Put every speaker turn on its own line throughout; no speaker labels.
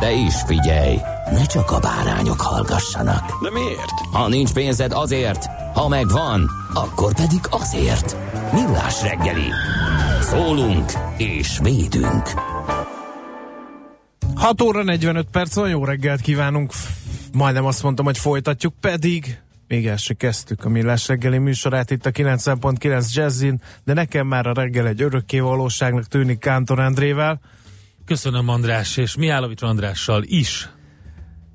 De is figyelj, ne csak a bárányok hallgassanak.
De miért?
Ha nincs pénzed azért, ha megvan, akkor pedig azért. Millás reggeli. Szólunk és védünk.
6 óra 45 perc van, jó reggelt kívánunk. Majdnem azt mondtam, hogy folytatjuk, pedig még el se kezdtük a Millás reggeli műsorát itt a 90.9 Jazzin, de nekem már a reggel egy örökké valóságnak tűnik Kántor Andrével.
Köszönöm András és Mihálovics Andrással is.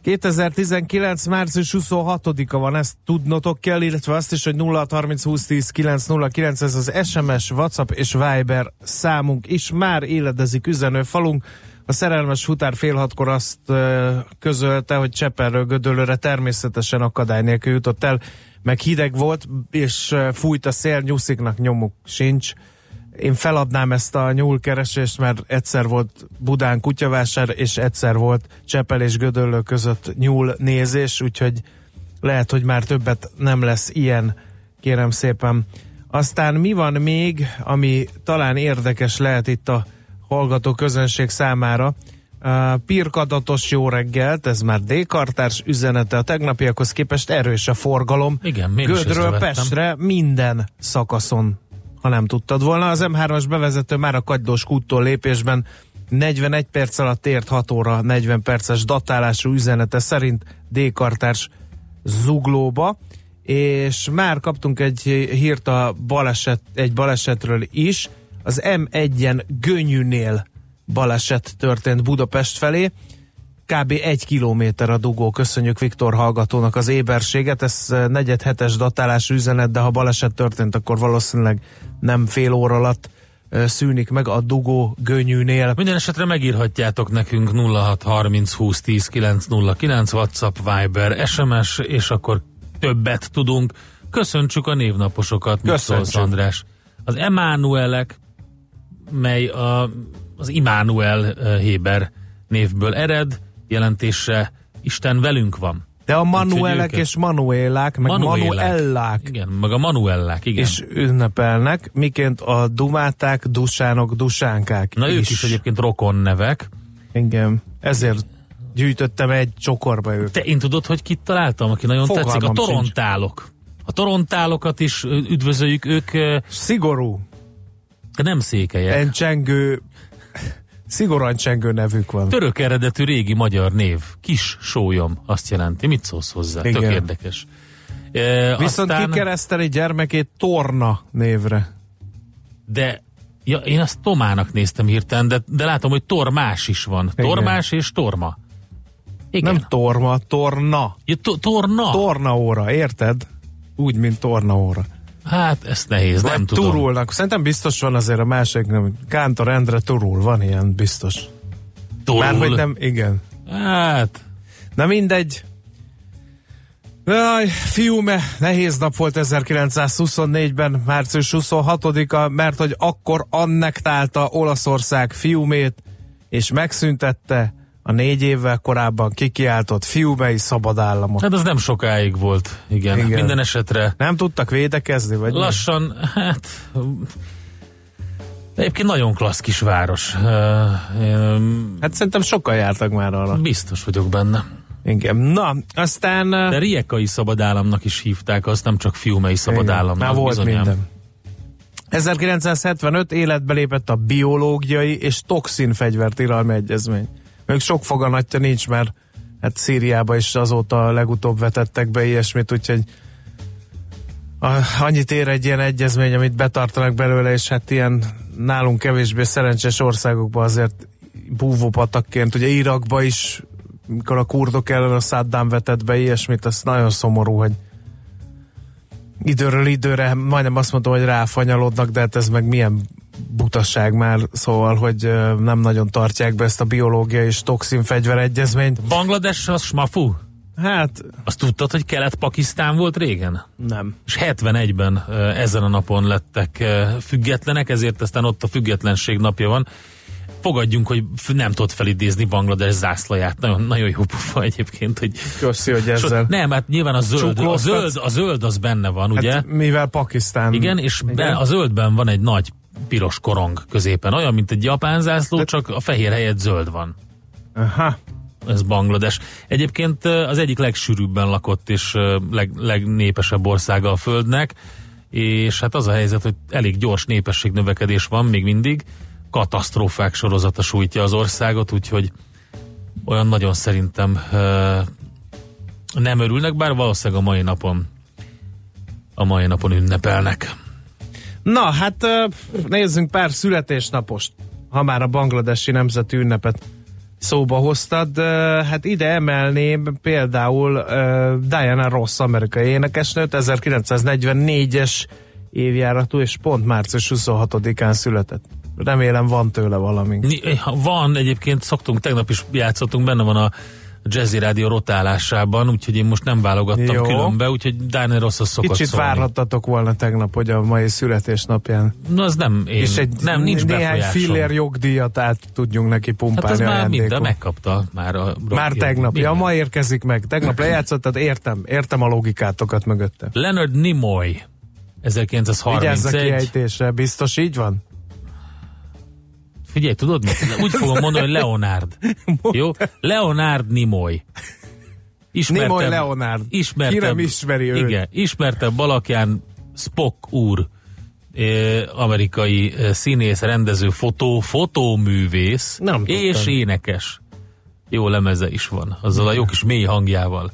2019. március 26-a van, ezt tudnotok kell, illetve azt is, hogy 0630 20 10 909, ez az SMS, WhatsApp és Viber számunk is már éledezik üzenő falunk. A szerelmes futár fél hatkor azt közölte, hogy Cseperről Gödöllőre természetesen akadály nélkül jutott el, meg hideg volt, és fújt a szél, nyusziknak nyomuk sincs. Én feladnám ezt a nyúlkeresést, mert egyszer volt Budán kutyavásár, és egyszer volt Csepel és Gödöllő között nyúl nézés, úgyhogy lehet, hogy már többet nem lesz ilyen, kérem szépen. Aztán mi van még, ami talán érdekes lehet itt a hallgató közönség számára. Uh, pirkadatos jó reggelt, ez már D-kartárs üzenete, a tegnapiakhoz képest erős a forgalom.
Igen,
Gödről. Pestre minden szakaszon, ha nem tudtad volna. Az M3-as bevezető már a Kagylós kúttól lépésben 41 perc alatt ért 6 óra 40 perces datálású üzenete szerint D-kartárs zuglóba, és már kaptunk egy hírt a baleset, egy balesetről is, az M1-en Gönyűnél baleset történt Budapest felé, kb. egy kilométer a dugó. Köszönjük Viktor hallgatónak az éberséget. Ez negyed hetes datálású üzenet, de ha baleset történt, akkor valószínűleg nem fél óra alatt szűnik meg a dugó Gönyűnél.
Minden esetre megírhatjátok nekünk 0630 20 10 909 WhatsApp, Viber, SMS, és akkor többet tudunk. Köszöntsük a névnaposokat, mit szólsz András. Az Emánuelek, mely a, az Immanuel eh, Héber névből ered, jelentése Isten velünk van.
De a Manuelek és Manuélák, meg
Manuélák.
Manuellák
Igen, meg a Manuellák, igen.
is ünnepelnek, miként a dumáták, dusánok, dusánkák
Na
is.
ők is egyébként rokon nevek.
Igen, ezért gyűjtöttem egy csokorba őket.
Te én tudod, hogy kit találtam, aki nagyon
Fogalmam
tetszik? A
sincs.
torontálok. A torontálokat is üdvözöljük, ők
Szigorú,
nem székelyek.
en szigorúan csengő nevük van.
Török eredetű régi magyar név. Kis sólyom azt jelenti. Mit szólsz hozzá? Tök
Igen.
érdekes. E,
Viszont
aztán,
kikereszteli gyermekét Torna névre.
De ja, én azt Tomának néztem hirtelen, de, de látom, hogy Tormás is van.
Igen.
Tormás és Torma. Igen.
Nem Torma, Torna.
ja, to, torna?
Torna óra, érted? Úgy, mint torna óra.
Hát ezt nehéz, nem
Vagy
tudom.
turulnak. Szerintem biztos van azért a másik, nem. Kántor Endre turul, van ilyen biztos.
Turul.
Márhogy nem, igen.
Hát,
Na mindegy. Jaj, fiúme, nehéz nap volt 1924-ben, március 26-a, mert hogy akkor annektálta Olaszország fiúmét, és megszüntette a négy évvel korábban kikiáltott fiúmei szabadállamot.
hát az nem sokáig volt. Igen,
Igen.
minden esetre
Nem tudtak védekezni, vagy mi?
lassan, hát egyébként nagyon klassz kis város.
Hát szerintem sokan jártak már arra.
Biztos vagyok benne.
Igen. Na, aztán...
De Riekai szabadállamnak is hívták, azt nem csak Fiumei szabadállamnak.
Már volt
bizonyám.
minden. 1975 életbe lépett a biológiai és toxinfegyvertilalmi egyezmény. Még sok foganatja nincs, mert hát Szíriába is azóta legutóbb vetettek be ilyesmit, úgyhogy annyit ér egy ilyen egyezmény, amit betartanak belőle, és hát ilyen nálunk kevésbé szerencsés országokban azért búvópatakként, ugye Irakba is, mikor a kurdok ellen a Saddam vetett be ilyesmit, az nagyon szomorú, hogy időről időre majdnem azt mondom, hogy ráfanyalodnak, de hát ez meg milyen butaság már, szóval, hogy nem nagyon tartják be ezt a biológiai és toxinfegyver egyezményt.
Banglades az smafu?
Hát
Azt tudtad, hogy Kelet-Pakisztán volt régen?
nem.
És 71-ben ö, ezen a napon lettek függetlenek, ezért aztán ott a függetlenség napja van. Fogadjunk, hogy nem tudod felidézni Banglades zászlaját. Nagyon, nagyon jó pufa egyébként, hogy
Köszi, hogy
So,
ezzel.
nem, hát nyilván a zöld, a zöld, a zöld az benne van, ugye?
Hát, mivel Pakisztán.
Igen, és be, a zöldben van egy nagy piros korong középen, olyan, mint egy japán zászló, csak a fehér helyett zöld van.
Aha.
Ez Banglades. Egyébként az egyik legsűrűbben lakott és leg, legnépesebb országa a Földnek, és hát az a helyzet, hogy elég gyors népességnövekedés van még mindig, katasztrófák sorozata sújtja az országot, úgyhogy olyan nagyon szerintem nem örülnek, bár valószínűleg a mai napon a mai napon ünnepelnek.
Na, hát nézzünk pár születésnapost, ha már a bangladesi nemzeti ünnepet szóba hoztad. Hát ide emelném például Diana Ross, amerikai énekesnőt, 1944-es évjáratú, és pont március 26-án született. Remélem van tőle valami.
Van egyébként, szoktunk, tegnap is játszottunk, benne van a Jazzy Rádió rotálásában, úgyhogy én most nem válogattam
Jó.
különbe, úgyhogy Daniel Ross az szokott
Kicsit
szólni.
várhattatok volna tegnap, hogy a mai születésnapján.
Na, az nem én.
és egy
nem, nincs
néhány fillér jogdíjat át tudjunk neki
Hát
pumpálni
ez már
ajándékul.
minden megkapta. Már, a
Már tegnap. Ja, ma érkezik meg. Tegnap lejátszott, tehát értem, értem a logikátokat mögötte.
Leonard Nimoy,
Vigyázz a
1931.
kiejtésre, biztos így van?
Figyelj, tudod mit? Úgy fogom mondani, hogy Leonard. Jó? Leonard Nimoy.
Nimoy Leonard.
Ismertebb,
Ki nem ismeri őt?
Igen, ismertebb alakján Spock úr, eh, amerikai eh, színész, rendező, fotó, fotóművész,
Nem
és
tudtam.
énekes. Jó lemeze is van, azzal a jó kis mély hangjával.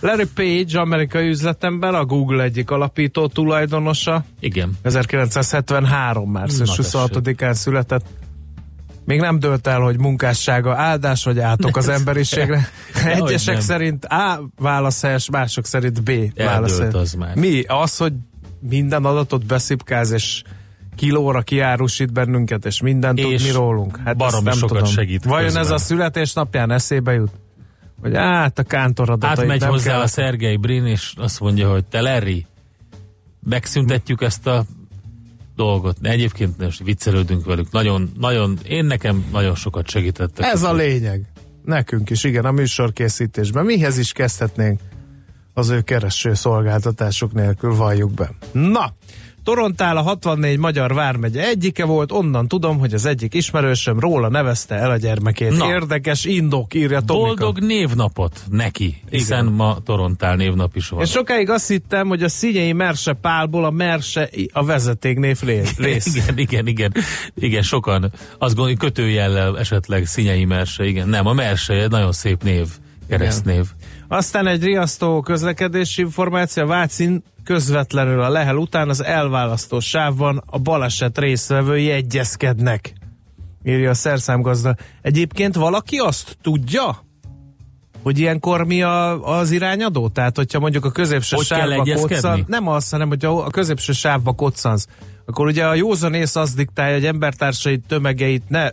Larry Page, amerikai üzletember, a Google egyik alapító tulajdonosa.
Igen.
1973 március
Na, tessék.
26-án született. Még nem dölt el, hogy munkássága áldás vagy átok az emberiségre. Egyesek szerint A válasz helyes, mások szerint B válasz
az már.
Mi? Az, hogy minden adatot beszipkáz, és kilóra kiárusít bennünket, és mindent tud
És
mi rólunk. Hát
baromi
nem
sokat
tudom.
segít
Vajon
közben.
ez a születésnapján eszébe jut? Hogy hát a kántor adatait
Átmegy
nem
hozzá
kell.
a Szergei Brin, és azt mondja, hogy te Larry, megszüntetjük ezt a dolgot. Egyébként most viccelődünk velük. Nagyon, nagyon, én nekem nagyon sokat segítettek.
Ez a lényeg. Nekünk is, igen, a műsorkészítésben. Mihez is kezdhetnénk az ő kereső szolgáltatások nélkül, valljuk be. Na, Torontál a 64 magyar vármegye egyike volt, onnan tudom, hogy az egyik ismerősöm róla nevezte el a gyermekét.
Na.
Érdekes indok, írja Tomika.
Boldog névnapot neki, hiszen ma Torontál névnap is van.
És sokáig azt hittem, hogy a Szinyei Merse Pálból a Merse a vezetéknév rész.
Igen, igen, igen. Igen, sokan azt gondoljuk, kötőjellel esetleg Szinyei Merse, igen. Nem, a Merse egy nagyon szép név, keresztnév.
Aztán egy riasztó közlekedési információ, Vácin közvetlenül a Lehel után az elválasztó sávban a baleset résztvevői egyezkednek. Írja a szerszámgazda. Egyébként valaki azt tudja, hogy ilyenkor mi a, az irányadó? Tehát, hogyha mondjuk a középső
Hogy
sávba koccan, nem az, hanem hogy a, középső sávba koccansz, akkor ugye a józan ész az diktálja, hogy embertársait, tömegeit ne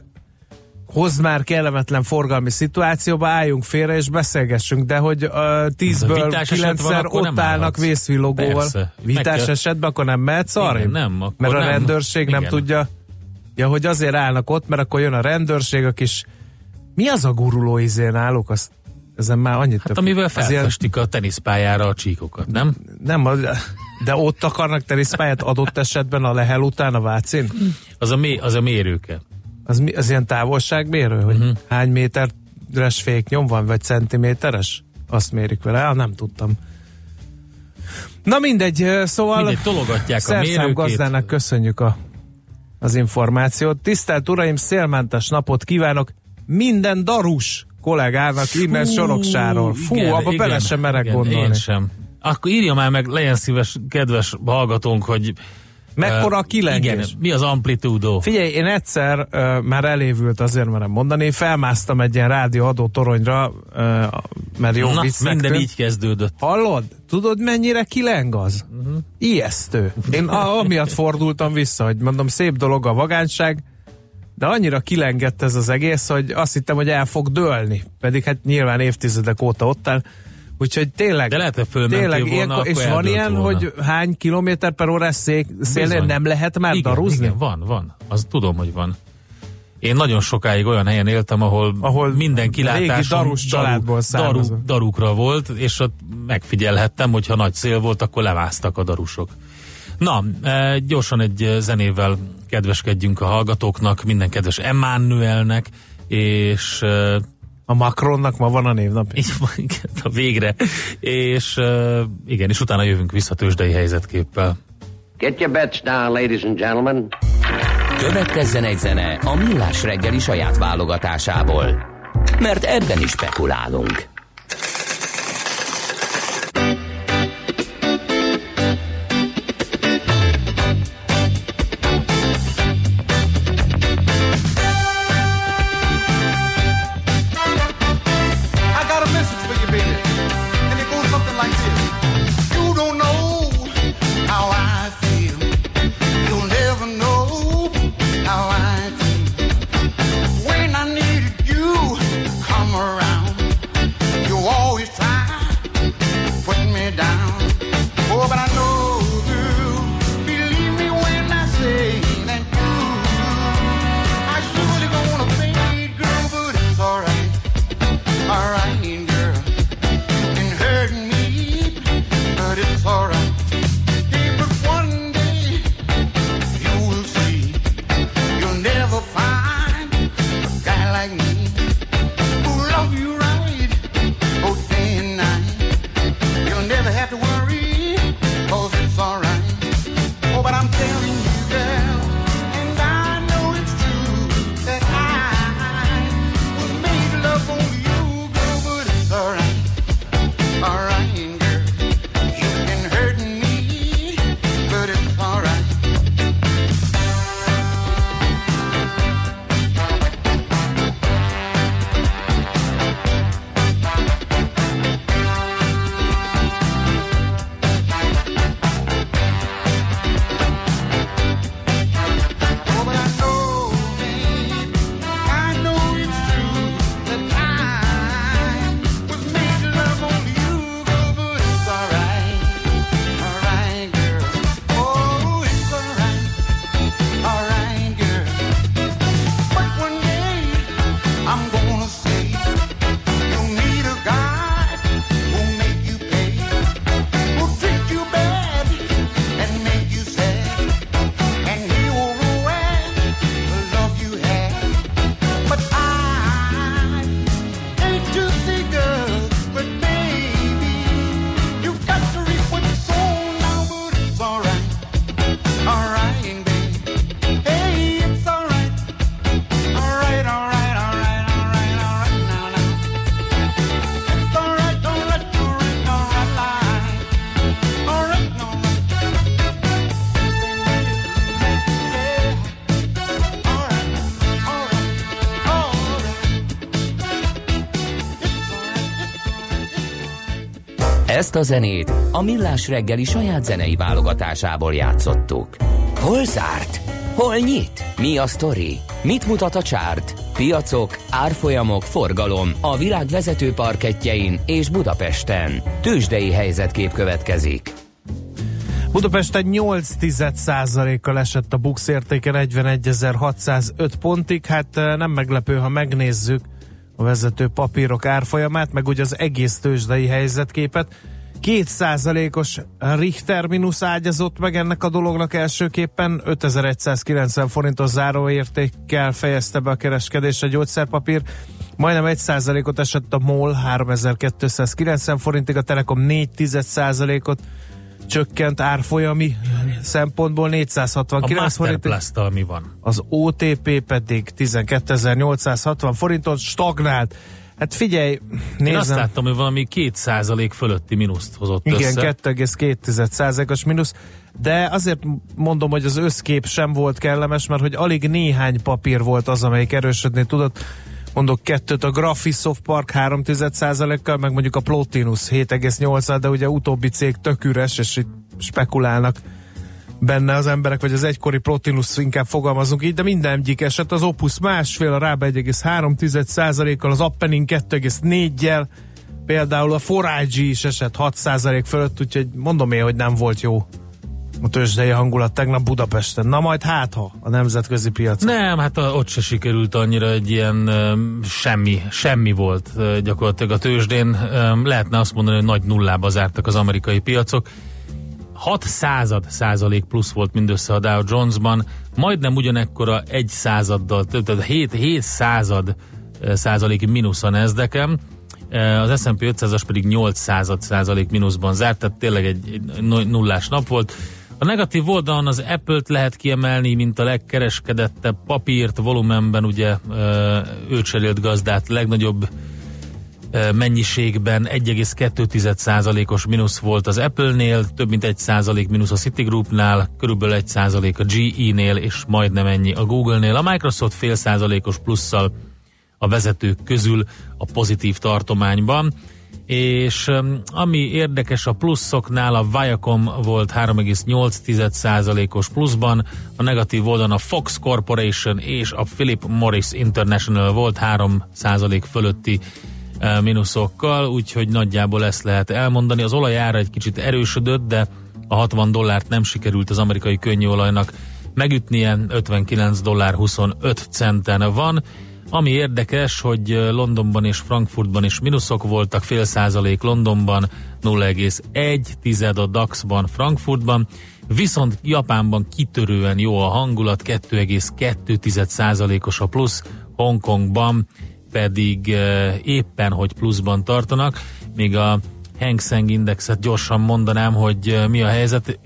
hozd már kellemetlen forgalmi szituációba, álljunk félre és beszélgessünk, de hogy uh, tízből kilencszer ott
nem
állnak vészvillogóval.
Persze.
Vitás
kell-
esetben akkor nem mehetsz?
Igen, nem, akkor
Mert a
nem.
rendőrség nem
Igen.
tudja. Ja, hogy azért állnak ott, mert akkor jön a rendőrség, a kis... Mi az a guruló izé náluk? Azt, ezen már annyit
Hát amivel
az ilyen-
felfestik a teniszpályára a csíkokat, nem?
Nem, de ott akarnak teniszpályát adott esetben a lehel után a Vácin?
Az a, mé, az a mérőke.
Az, mi, az ilyen távolságmérő, hogy uh-huh. hány méteres féknyom van, vagy centiméteres? Azt mérik vele, ah, nem tudtam. Na mindegy, szóval
Mindegy, tologatják a mérőkét.
gazdának köszönjük a, az információt. Tisztelt Uraim, szélmentes napot kívánok! Minden darus kollégának innen
Fú,
Soroksáról. Fú,
igen,
abba
igen,
bele sem merek
igen,
gondolni.
Én sem. Akkor írja már meg, legyen szíves, kedves hallgatónk, hogy
Mekkora a kilengés?
Igen, mi az amplitúdó?
Figyelj, én egyszer uh, már elévült azért merem mondani, felmásztam egy ilyen rádióadó toronyra, uh, mert jó
Na, minden
tűnt.
így kezdődött.
Hallod? Tudod, mennyire kileng az? Uh-huh. Ijesztő. Én a- amiatt fordultam vissza, hogy mondom, szép dolog a vagányság, de annyira kilengett ez az egész, hogy azt hittem, hogy el fog dőlni. Pedig hát nyilván évtizedek óta ott áll. Úgyhogy tényleg,
De lehet, hogy
tényleg
volna,
és van ilyen,
volna.
hogy hány kilométer per órás szék, szélnél
Bizony.
nem lehet már
igen,
daruzni?
Igen, van, van. Az tudom, hogy van. Én nagyon sokáig olyan helyen éltem, ahol,
Ahol
minden kilátásom
régi darus családból
daru, darukra volt, és ott megfigyelhettem, hogy ha nagy szél volt, akkor levásztak a darusok. Na, e, gyorsan egy zenével kedveskedjünk a hallgatóknak, minden kedves Emmanuelnek, és e,
A Macronnak ma van a névnap.
így van, igen, a végre, és e, igen, és utána jövünk vissza tőzsdei helyzetképpel.
Get your bets down, ladies and gentlemen.
Következzen egy zene a Millás reggeli saját válogatásából. Mert ebben is spekulálunk. Ezt a zenét a Millás reggeli saját zenei válogatásából játszottuk. Hol zárt? Hol nyit? Mi a sztori? Mit mutat a csárt? Piacok, árfolyamok, forgalom a világ vezető parketjein és Budapesten. Tősdei helyzetkép következik.
Budapesten 8 kal esett a BUX értéke 41.605 pontig. Hát eh, nem meglepő, ha megnézzük a vezető papírok árfolyamát, meg ugye az egész tőzsdei helyzetképet. 2%-os Richter mínusz ágyazott meg ennek a dolognak elsőképpen, 5190 forintos záróértékkel fejezte be a kereskedés a gyógyszerpapír, majdnem 1%-ot esett a MOL 3290 forintig, a Telekom 4% ot csökkent árfolyami szempontból
A
469 forintig,
Masterplast-tal mi van?
az OTP pedig 12.860 forinton stagnált. Hát figyelj,
Én azt
nézem.
láttam, hogy valami 2% fölötti mínuszt hozott
Igen,
össze.
2,2%-os mínusz, de azért mondom, hogy az összkép sem volt kellemes, mert hogy alig néhány papír volt az, amelyik erősödni tudott. Mondok kettőt, a Graphisoft Park 3,1%-kal, meg mondjuk a Plotinus 7,8 de ugye utóbbi cég tök üres, és itt spekulálnak benne az emberek, vagy az egykori Plotinus inkább fogalmazunk így, de minden egyik eset, az Opus másfél, a Rába 1,3%-kal, az Appenin 2,4-jel, például a Forage is esett 6% fölött, úgyhogy mondom én, hogy nem volt jó a tőzsdei hangulat tegnap Budapesten. Na majd hát ha a nemzetközi piacon.
Nem, hát a, ott se sikerült annyira egy ilyen semmi, semmi volt gyakorlatilag a tőzsdén. Öm, lehetne azt mondani, hogy nagy nullába zártak az amerikai piacok. 6 század százalék plusz volt mindössze a Dow Jonesban, majdnem ugyanekkora egy századdal, tehát 7, 7 század ö, százalék mínusz a nasdaq az S&P 500-as pedig 8 század százalék mínuszban zárt, tehát tényleg egy, egy nullás nap volt. A negatív oldalon az Apple-t lehet kiemelni, mint a legkereskedettebb papírt, volumenben ugye ö, ő cserélt gazdát legnagyobb mennyiségben 1,2%-os mínusz volt az Apple-nél, több mint 1% mínusz a Citigroup-nál, körülbelül 1% a GE-nél, és majdnem ennyi a Google-nél. A Microsoft fél százalékos plusszal a vezetők közül a pozitív tartományban és ami érdekes a pluszoknál, a Viacom volt 3,8%-os pluszban, a negatív oldalon a Fox Corporation és a Philip Morris International volt 3% fölötti mínuszokkal, úgyhogy nagyjából ezt lehet elmondani. Az olajára egy kicsit erősödött, de a 60 dollárt nem sikerült az amerikai könnyűolajnak megütnie, 59 dollár 25 centen van, ami érdekes, hogy Londonban és Frankfurtban is mínuszok voltak, fél százalék Londonban, 0,1 tized a DAX-ban Frankfurtban, viszont Japánban kitörően jó a hangulat, 2,2 százalékos a plusz, Hongkongban pedig éppen, hogy pluszban tartanak, míg a Hang Seng Indexet gyorsan mondanám, hogy mi a helyzet.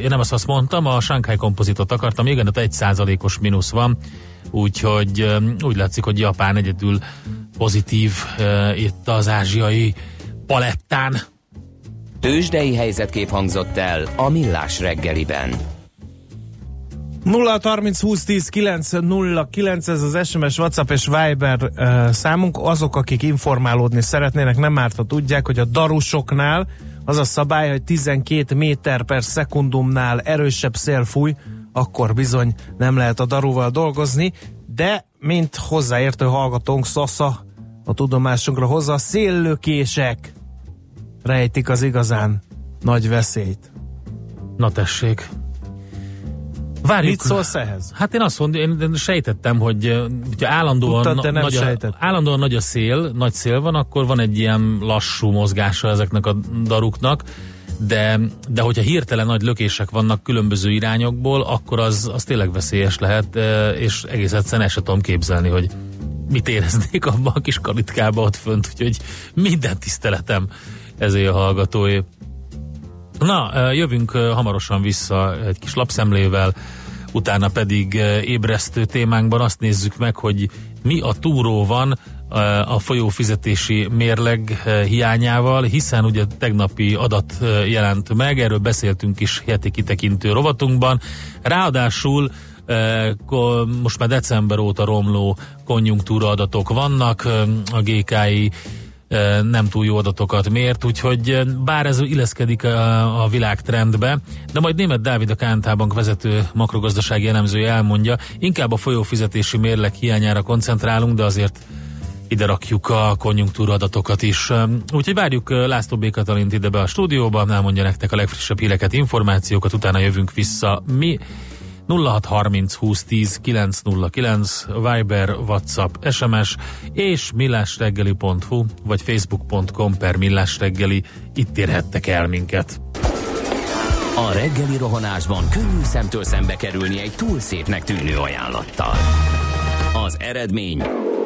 Én nem azt, azt mondtam, a Shanghai kompozitot akartam, igen, ott egy százalékos mínusz van, úgyhogy úgy látszik, hogy Japán egyedül pozitív itt az ázsiai palettán.
Tőzsdei helyzetkép hangzott el a Millás reggeliben.
0 30 20 10 9 0 9 ez az SMS, WhatsApp és Viber uh, számunk. Azok, akik informálódni szeretnének, nem árt, ha tudják, hogy a darusoknál az a szabály, hogy 12 méter per szekundumnál erősebb szél fúj, akkor bizony nem lehet a daruval dolgozni, de mint hozzáértő hallgatónk Szasza a tudomásunkra hozza, széllökések rejtik az igazán nagy veszélyt.
Na tessék. Várjuk.
Mit szólsz ehhez?
Hát én azt mondom, én sejtettem, hogy hogyha állandóan,
Tudtad, de
nagy a, állandóan nagy a szél, nagy szél van, akkor van egy ilyen lassú mozgása ezeknek a daruknak, de, de hogyha hirtelen nagy lökések vannak különböző irányokból, akkor az, az tényleg veszélyes lehet, és egész egyszerűen el sem tudom képzelni, hogy mit éreznék abban a kis kalitkába ott fönt, úgyhogy minden tiszteletem ezért a hallgatói. Na, jövünk hamarosan vissza egy kis lapszemlével, utána pedig ébresztő témánkban azt nézzük meg, hogy mi a túró van a folyófizetési mérleg hiányával, hiszen ugye tegnapi adat jelent meg, erről beszéltünk is heti kitekintő rovatunkban. Ráadásul most már december óta romló konjunktúra adatok vannak, a GKI nem túl jó adatokat mért, úgyhogy bár ez illeszkedik a, a világ trendbe, de majd német Dávid a KNT Bank vezető makrogazdasági elemzője elmondja, inkább a folyófizetési mérleg hiányára koncentrálunk, de azért ide rakjuk a konjunktúra adatokat is. Úgyhogy várjuk László B. Katalint ide be a stúdióba, elmondja nektek a legfrissebb híreket, információkat, utána jövünk vissza mi. 0630 20 10 909 Viber, WhatsApp, SMS és millásreggeli.hu vagy facebook.com per millásreggeli itt érhettek el minket.
A reggeli rohanásban könnyű szemtől szembe kerülni egy túl szépnek tűnő ajánlattal. Az eredmény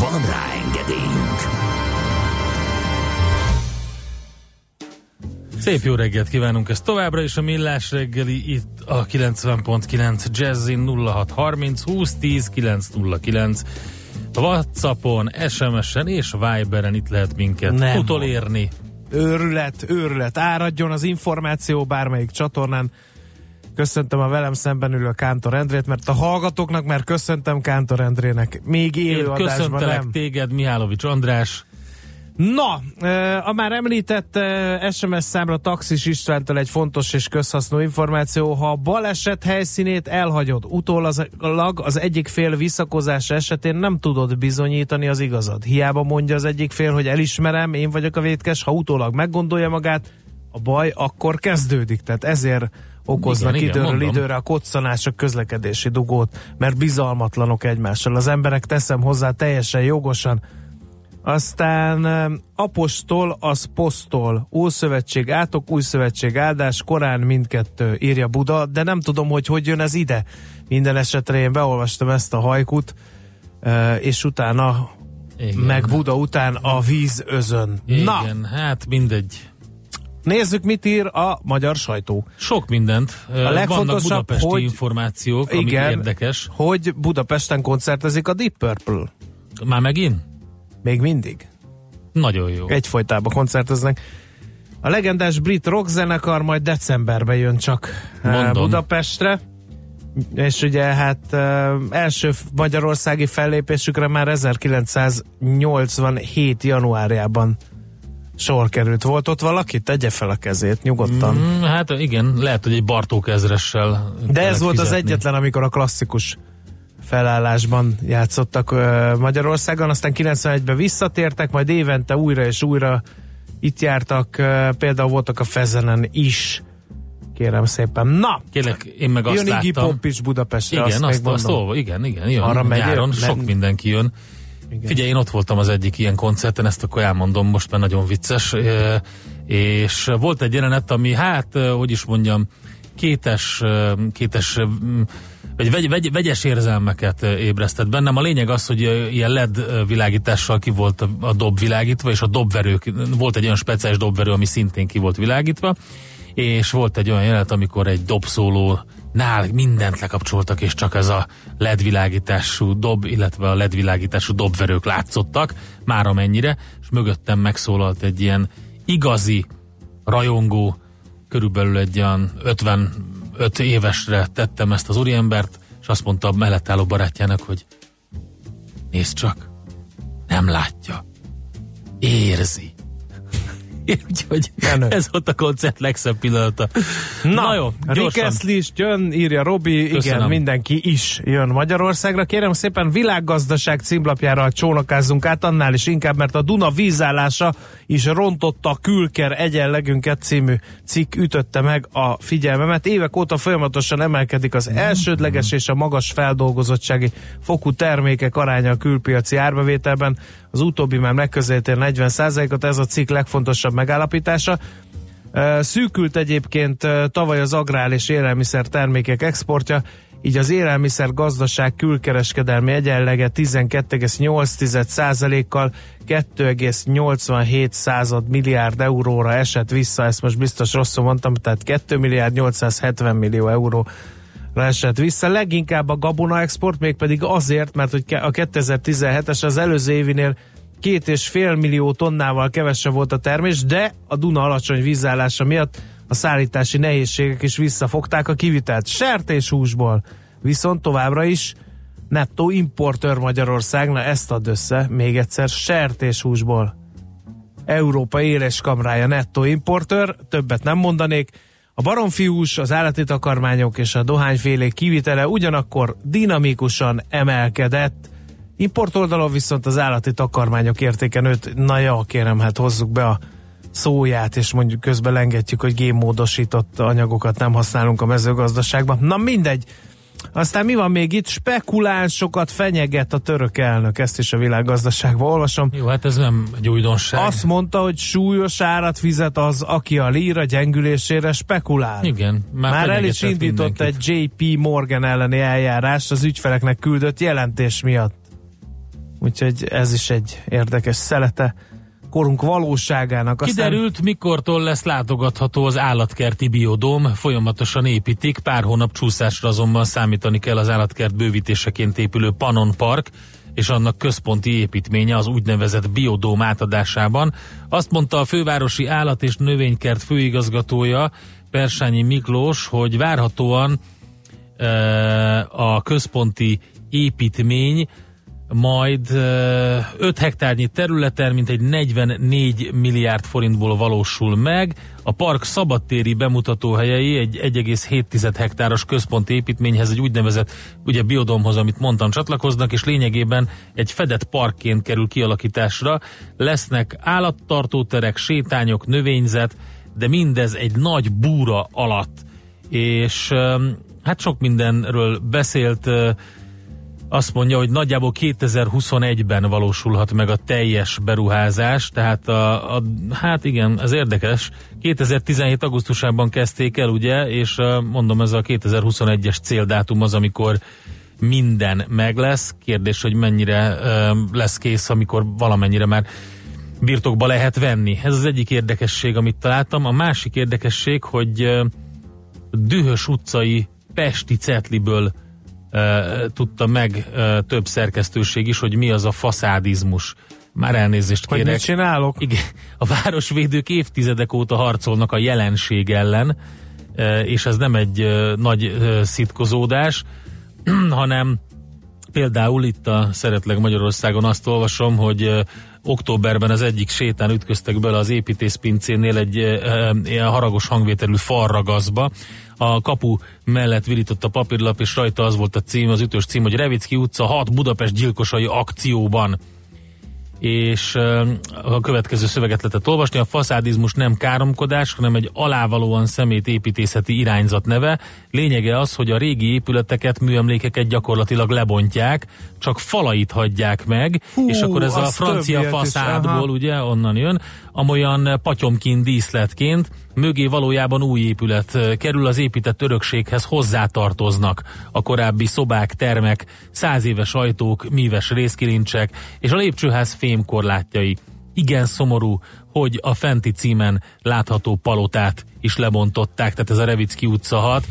Van rá engedélyünk!
Szép jó reggelt kívánunk ezt továbbra is a Millás reggeli itt a 90.9 Jazzin 0630 2010 909 a Whatsappon, SMS-en és Viberen itt lehet minket
Nem.
utolérni.
Őrület, őrület. Áradjon az információ bármelyik csatornán. Köszöntöm a velem szemben ülő Kántor Endrét, mert a hallgatóknak már köszöntem Kántor Endrének. Még élő
Én
adásban
köszöntelek
nem.
téged, Mihálovics András.
Na, a már említett SMS számra Taxis Istvántól egy fontos és közhasznú információ. Ha a baleset helyszínét elhagyod, utólag az egyik fél visszakozása esetén nem tudod bizonyítani az igazad. Hiába mondja az egyik fél, hogy elismerem, én vagyok a vétkes, ha utólag meggondolja magát, a baj akkor kezdődik. Tehát ezért okoznak
Igen, igen,
időről
mondom.
időre a koccanások közlekedési dugót, mert bizalmatlanok egymással. Az emberek teszem hozzá teljesen jogosan aztán apostol az posztol, Ószövetség átok, új szövetség áldás, korán mindkettő írja Buda, de nem tudom, hogy hogy jön ez ide. Minden esetre én beolvastam ezt a hajkut, e, és utána,
Igen.
meg Buda után a víz özön. Na,
Igen, hát mindegy.
Nézzük, mit ír a magyar sajtó.
Sok mindent. A Vannak
legfontosabb,
budapesti
hogy-
információk, amik
Igen,
érdekes.
hogy Budapesten koncertezik a Deep Purple.
Már megint?
Még mindig.
Nagyon jó.
egyfolytában koncerteznek. A legendás brit rock zenekar majd decemberben jön csak
Mondom.
Budapestre. És ugye hát első magyarországi fellépésükre már 1987. januárjában sor került. Volt ott valaki? Tegye fel a kezét, nyugodtan.
Mm, hát igen, lehet, hogy egy Bartók ezressel
De ez volt az
fizetni.
egyetlen, amikor a klasszikus felállásban játszottak Magyarországon, aztán 91-ben visszatértek, majd évente újra és újra itt jártak, például voltak a Fezenen is, kérem szépen. Na,
Kérlek, én meg azt
jön
láttam.
Pop is Budapestre,
Igen,
azt,
azt, azt, olva, igen, igen, jön.
Arra megy,
nyáron
jön?
sok mindenki jön.
Igen.
Figyelj, én ott voltam az egyik ilyen koncerten, ezt akkor elmondom, most már nagyon vicces, és volt egy jelenet, ami hát, hogy is mondjam, kétes, kétes vagy vegy, vegy, vegyes érzelmeket ébresztett bennem. A lényeg az, hogy ilyen LED világítással ki volt a dob világítva, és a dobverők, volt egy olyan speciális dobverő, ami szintén ki volt világítva, és volt egy olyan jelenet, amikor egy dobszóló nál mindent lekapcsoltak, és csak ez a LED világítású dob, illetve a LED világítású dobverők látszottak, már amennyire, és mögöttem megszólalt egy ilyen igazi rajongó, körülbelül egy olyan 55 évesre tettem ezt az úriembert, és azt mondta a mellett álló barátjának, hogy nézd csak, nem látja, érzi. Úgyhogy
Menő.
ez volt a koncert legszebb pillanata.
Na,
Na jó,
Rick
gyorsan.
Astley is jön, írja Robi, igen,
Köszönöm.
mindenki is jön Magyarországra. Kérem szépen világgazdaság címlapjára csónakázzunk át, annál is inkább, mert a Duna vízállása is rontotta a külker egyenlegünket című cikk ütötte meg a figyelmemet. Évek óta folyamatosan emelkedik az elsődleges és a magas feldolgozottsági fokú termékek aránya a külpiaci árbevételben. Az utóbbi már megközelíti a 40%-ot, ez a cikk legfontosabb megállapítása. Szűkült egyébként tavaly az agrár és élelmiszer termékek exportja, így az élelmiszer gazdaság külkereskedelmi egyenlege 12,8%-kal 2,87 század milliárd euróra esett vissza, ezt most biztos rosszul mondtam, tehát 2 milliárd 870 millió euró esett vissza. Leginkább a gabona export, mégpedig azért, mert hogy a 2017-es az előző évinél két és fél millió tonnával kevesebb volt a termés, de a Duna alacsony vízállása miatt a szállítási nehézségek is visszafogták a kivitelt. Sertéshúsból viszont továbbra is nettó importőr Magyarország, na ezt ad össze még egyszer, sertéshúsból. Európa éles kamrája nettó importőr, többet nem mondanék. A baromfiús, az állati takarmányok és a dohányfélék kivitele ugyanakkor dinamikusan emelkedett, Import oldalon viszont az állati takarmányok értéke nőtt, na ja, kérem, hát hozzuk be a szóját, és mondjuk közben lengetjük, hogy génmódosított anyagokat nem használunk a mezőgazdaságban. Na mindegy. Aztán mi van még itt? Spekulánsokat fenyeget a török elnök, ezt is a világgazdaságban olvasom.
Jó, hát ez nem egy újdonság.
Azt mondta, hogy súlyos árat fizet az, aki a líra gyengülésére spekulál.
Igen, már,
Már el is indított
mindenkit.
egy JP Morgan elleni eljárás az ügyfeleknek küldött jelentés miatt. Úgyhogy ez is egy érdekes szelete korunk valóságának. Aztán
Kiderült, mikortól lesz látogatható az állatkerti biodóm, folyamatosan építik, pár hónap csúszásra azonban számítani kell az állatkert bővítéseként épülő Panon Park, és annak központi építménye az úgynevezett biodóm átadásában. Azt mondta a fővárosi állat és növénykert főigazgatója, Persányi Miklós, hogy várhatóan e, a központi építmény majd 5 hektárnyi területen, mint egy 44 milliárd forintból valósul meg. A park szabadtéri bemutatóhelyei egy 1,7 hektáros központi építményhez, egy úgynevezett ugye biodomhoz, amit mondtam, csatlakoznak, és lényegében egy fedett parkként kerül kialakításra. Lesznek állattartóterek, sétányok, növényzet, de mindez egy nagy búra alatt. És hát sok mindenről beszélt, azt mondja, hogy nagyjából 2021-ben valósulhat meg a teljes beruházás, tehát a, a, hát igen, ez érdekes. 2017. augusztusában kezdték el, ugye, és mondom, ez a 2021-es céldátum az, amikor minden meg lesz. Kérdés, hogy mennyire ö, lesz kész, amikor valamennyire már birtokba lehet venni. Ez az egyik érdekesség, amit találtam. A másik érdekesség, hogy ö, dühös utcai Pesti Cetliből tudta meg több szerkesztőség is, hogy mi az a faszádizmus. Már elnézést
hogy
kérek.
mit csinálok?
Igen, a városvédők évtizedek óta harcolnak a jelenség ellen, és ez nem egy nagy szitkozódás, hanem például itt a Szeretleg Magyarországon azt olvasom, hogy októberben az egyik sétán ütköztek bele az építészpincénél egy uh, ilyen haragos hangvételű falragaszba. A kapu mellett virított a papírlap, és rajta az volt a cím, az ütős cím, hogy Revicki utca 6 Budapest gyilkosai akcióban és a következő szöveget lehetett olvasni. A faszádizmus nem káromkodás, hanem egy alávalóan szemét építészeti irányzat neve. Lényege az, hogy a régi épületeket, műemlékeket gyakorlatilag lebontják, csak falait hagyják meg,
Hú,
és akkor ez a francia faszádból, ugye, onnan jön, amolyan patyomkin díszletként, mögé valójában új épület ö, kerül, az épített örökséghez hozzátartoznak a korábbi szobák, termek, száz éves ajtók, míves részkilincsek, és a lépcsőház fémkorlátjai. Igen szomorú, hogy a fenti címen látható palotát is lebontották, tehát ez a Revicki utca 6,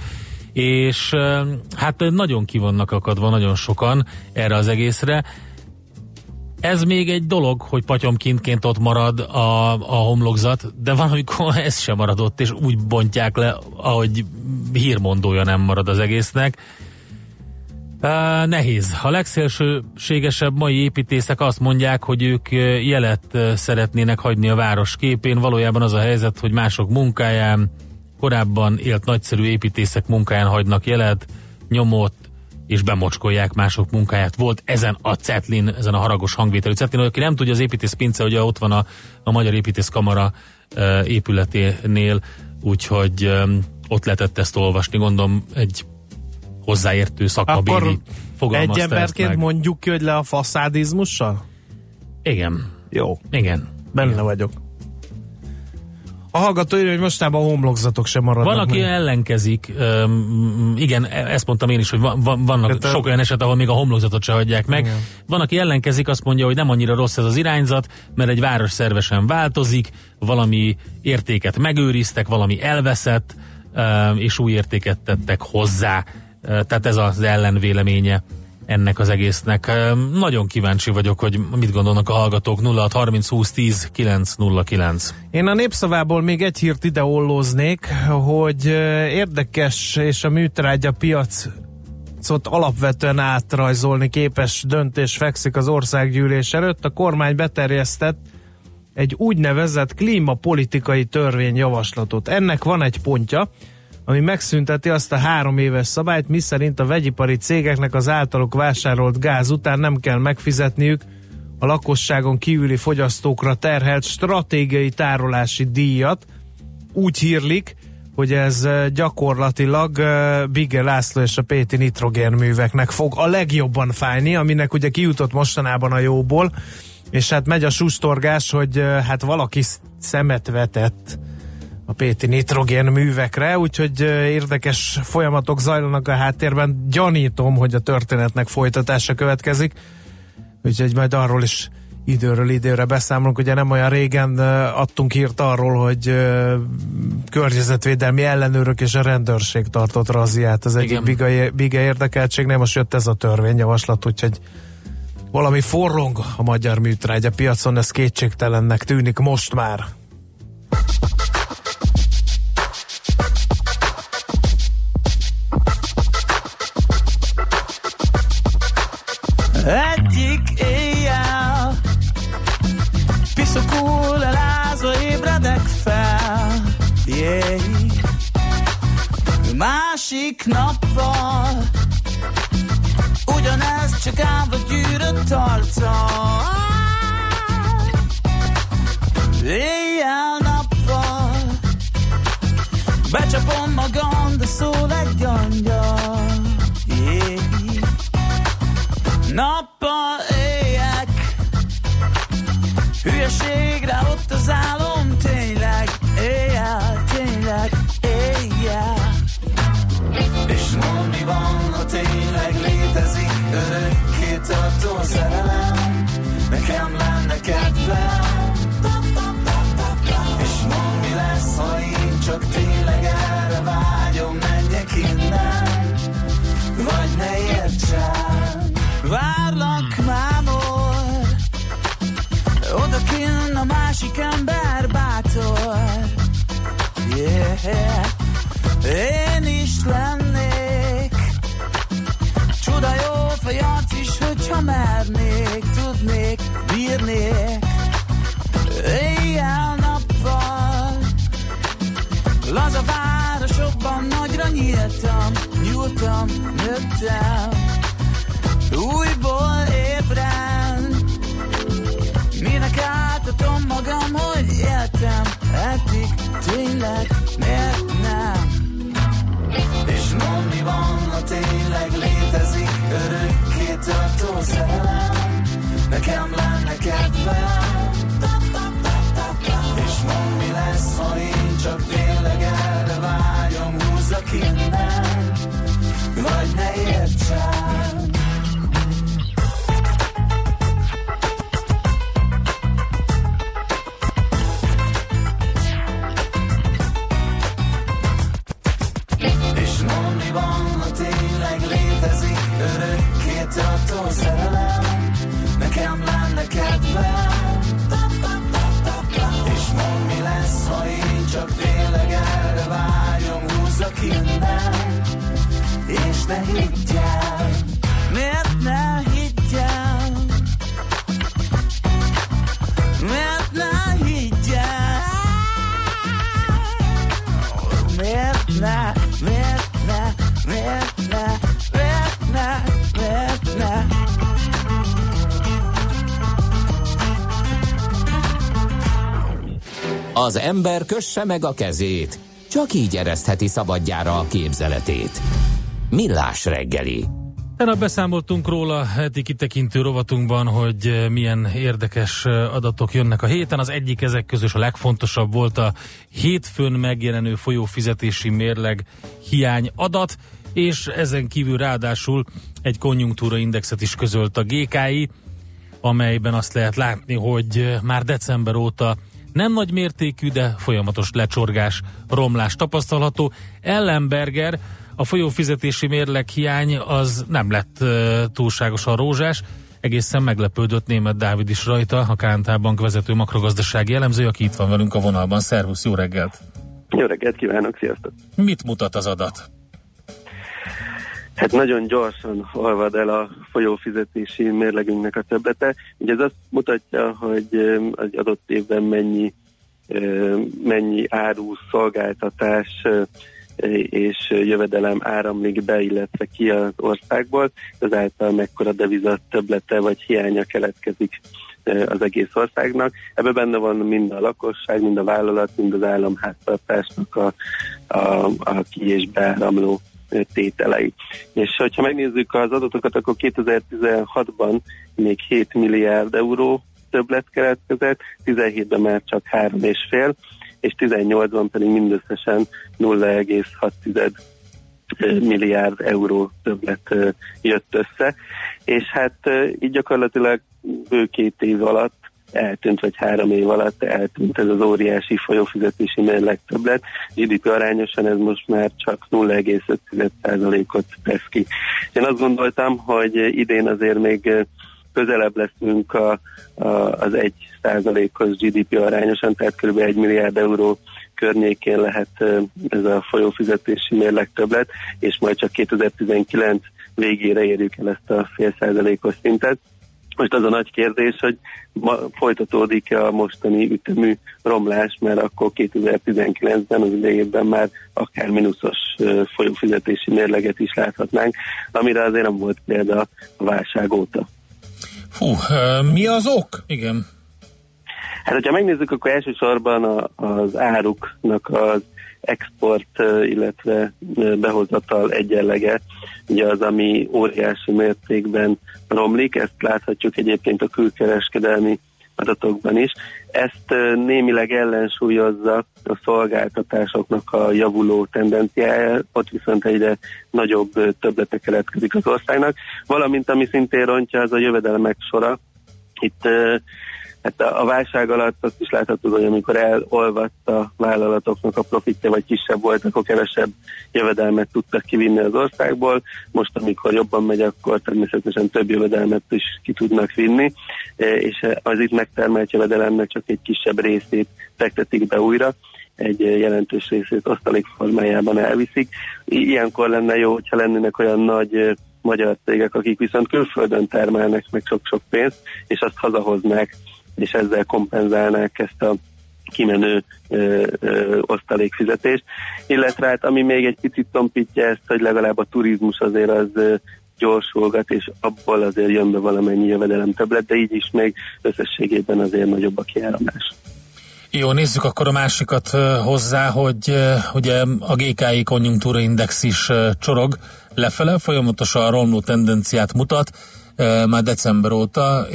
és ö, hát nagyon ki vannak akadva nagyon sokan erre az egészre. Ez még egy dolog, hogy patyomkintként ott marad a, a homlokzat, de van, amikor ez sem maradott, és úgy bontják le, ahogy hírmondója nem marad az egésznek. Uh, nehéz. A legszélsőségesebb mai építészek azt mondják, hogy ők jelet szeretnének hagyni a város képén. Valójában az a helyzet, hogy mások munkáján, korábban élt nagyszerű építészek munkáján hagynak jelet, nyomot, és bemocskolják mások munkáját. Volt ezen a Cetlin, ezen a haragos hangvételű Cetlin, aki nem tudja, az építész pince, ugye ott van a, a Magyar Építész Kamara uh, épületénél, úgyhogy um, ott lehetett ezt olvasni, gondolom egy hozzáértő szakmabéli fogalmazta
egy emberként mondjuk ki, hogy le a faszádizmussal?
Igen,
Jó,
igen.
benne
igen.
vagyok. A hallgató írja, hogy mostában a homlokzatok sem maradnak
Van, aki
meg.
ellenkezik, um, igen, ezt mondtam én is, hogy van, van, vannak
Hát
sok olyan eset, ahol még a homlokzatot se hagyják meg.
Igen.
Van, aki ellenkezik, azt mondja, hogy nem annyira rossz ez az irányzat, mert egy város szervesen változik, valami értéket megőriztek, valami elveszett, um, és új értéket tettek hozzá. Uh, Tehát ez az ellenvéleménye ennek az egésznek. Nagyon kíváncsi vagyok, hogy mit gondolnak a hallgatók. 06 30 20 10 909.
Én a népszavából még egy hírt ide ollóznék, hogy érdekes és a műtrágya piac alapvetően átrajzolni képes döntés fekszik az országgyűlés előtt. A kormány beterjesztett egy úgynevezett klímapolitikai törvényjavaslatot. Ennek van egy pontja, ami megszünteti azt a három éves szabályt, miszerint a vegyipari cégeknek az általuk vásárolt gáz után nem kell megfizetniük a lakosságon kívüli fogyasztókra terhelt stratégiai tárolási díjat. Úgy hírlik, hogy ez eh, gyakorlatilag eh, Bige László és a Péti nitrogénműveknek fog a legjobban fájni, aminek ugye kijutott mostanában a jóból, és hát megy a sustorgás, hogy eh, hát valaki szemet vetett a Péti nitrogén művekre, úgyhogy érdekes folyamatok zajlanak a háttérben. Gyanítom, hogy a történetnek folytatása következik, úgyhogy majd arról is időről időre beszámolunk. Ugye nem olyan régen adtunk hírt arról, hogy környezetvédelmi ellenőrök és a rendőrség tartott raziát. Az egyik biga, biga érdekeltségnél most jött ez a törvényjavaslat, úgyhogy valami forrong a magyar műtrágya piacon, ez kétségtelennek tűnik most már.
Másik nappal. Ugyanez csak állva gyűrött arccal Éjjel-nappal Becsapom magam, de szól egy angyal. Nappal éjek. Hülyeségre ott az álom Örökké tartó szerelem Nekem lenne kedvem És mond mi lesz, ha én csak tényleg erre vágyom Menjek innen Vagy ne értsen Várlak mámor Oda kinn a másik ember Tudnék, bírnék. Éjjel-nappal Laza városokban nagyra nyíltam Nyúltam, nőttem. Újból ébren. Minek átadom magam, hogy éltem? Eddig tényleg miért nem? És mond mi van, ha tényleg létezik Örökké tartó szerelem Nekem lenne kedvem. És mond mi lesz, ha én csak tényleg erre vágyom. Húzzak innen Vagy ne értsen Húzzak innen És ne higgyel. Miért ne higgyel? Miért ne higgyel? Miért ne, miért ne, miért ne, miért ne, miért ne?
Az ember kösse meg a kezét, csak így eresztheti szabadjára a képzeletét. Millás reggeli.
Tegnap beszámoltunk róla heti kitekintő rovatunkban, hogy eh, milyen érdekes eh, adatok jönnek a héten. Az egyik ezek közül a legfontosabb volt a hétfőn megjelenő folyófizetési mérleg hiány adat, és ezen kívül ráadásul egy konjunktúra indexet is közölt a GKI, amelyben azt lehet látni, hogy eh, már december óta nem nagy mértékű, de folyamatos lecsorgás, romlás tapasztalható. Ellenberger a folyófizetési mérleg hiány az nem lett uh, túlságosan rózsás, egészen meglepődött német Dávid is rajta, a KNT Bank vezető makrogazdasági elemző, aki itt van velünk a vonalban. Szervusz, jó reggelt!
Jó reggelt kívánok, sziasztok!
Mit mutat az adat?
Hát nagyon gyorsan olvad el a folyófizetési mérlegünknek a többlete. Ugye ez azt mutatja, hogy egy adott évben mennyi, mennyi áru, szolgáltatás és jövedelem áramlik be, illetve ki az országból, ezáltal mekkora devizat töblete vagy hiánya keletkezik az egész országnak. Ebben benne van mind a lakosság, mind a vállalat, mind az államháztartásnak a, a, a ki- és beáramló tételei. És hogyha megnézzük az adatokat, akkor 2016-ban még 7 milliárd euró többlet keletkezett, 17-ben már csak 3,5, és 18-ban pedig mindösszesen 0,6 milliárd euró többlet jött össze, és hát így gyakorlatilag bő két év alatt eltűnt, vagy három év alatt eltűnt ez az óriási folyófizetési mérleg többlet. GDP arányosan ez most már csak 0,5%-ot tesz ki. Én azt gondoltam, hogy idén azért még közelebb leszünk a, a, az 1 százalékos GDP arányosan, tehát kb. 1 milliárd euró környékén lehet ez a folyófizetési mérleg többlet, és majd csak 2019 végére érjük el ezt a fél százalékos szintet. Most az a nagy kérdés, hogy ma folytatódik-e a mostani ütemű romlás, mert akkor 2019-ben az idejében már akár mínuszos folyófizetési mérleget is láthatnánk, amire azért nem volt példa a válság óta.
Fú, mi az ok? Igen.
Hát, hogyha megnézzük, akkor elsősorban a, az áruknak az export, illetve behozatal egyenlege, ugye az, ami óriási mértékben romlik, ezt láthatjuk egyébként a külkereskedelmi adatokban is. Ezt némileg ellensúlyozza a szolgáltatásoknak a javuló tendenciája, ott viszont egyre nagyobb többletek keletkezik az országnak, valamint ami szintén rontja, az a jövedelmek sora. Itt Hát a, a válság alatt azt is látható, hogy amikor elolvadt a vállalatoknak a profitja, vagy kisebb volt, akkor kevesebb jövedelmet tudtak kivinni az országból. Most, amikor jobban megy, akkor természetesen több jövedelmet is ki tudnak vinni, e, és az itt megtermelt jövedelemnek csak egy kisebb részét fektetik be újra egy jelentős részét osztalék formájában elviszik. Ilyenkor lenne jó, hogyha lennének olyan nagy e, magyar cégek, akik viszont külföldön termelnek meg sok-sok pénzt, és azt hazahoznák és ezzel kompenzálnák ezt a kimenő ö, ö, osztalékfizetést. Illetve hát ami még egy picit tompítja ezt, hogy legalább a turizmus azért az ö, gyorsulgat, és abból azért jön be valamennyi jövedelem többlet, de így is még összességében azért nagyobb a kiáramlás.
Jó, nézzük akkor a másikat hozzá, hogy ugye a GKI konjunktúra index is csorog lefele, folyamatosan romló tendenciát mutat már december óta,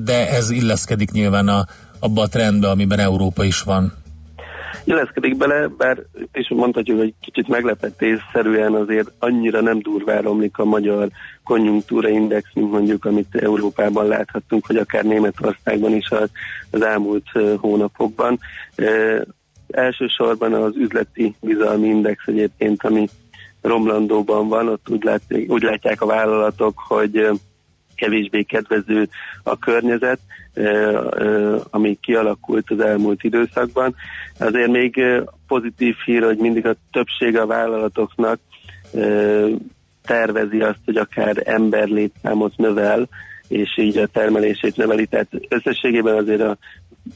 de ez illeszkedik nyilván a, abba a trendbe, amiben Európa is van.
Illeszkedik bele, bár és mondhatjuk, hogy kicsit meglepetésszerűen azért annyira nem durván romlik a magyar konjunktúra index, mint mondjuk, amit Európában láthattunk, hogy akár Németországban is az, az elmúlt hónapokban. E, elsősorban az üzleti bizalmi index egyébként, ami romlandóban van, ott úgy, lát, úgy látják a vállalatok, hogy kevésbé kedvező a környezet, ami kialakult az elmúlt időszakban. Azért még pozitív hír, hogy mindig a többsége a vállalatoknak tervezi azt, hogy akár emberlétszámot növel, és így a termelését növeli. Tehát összességében azért a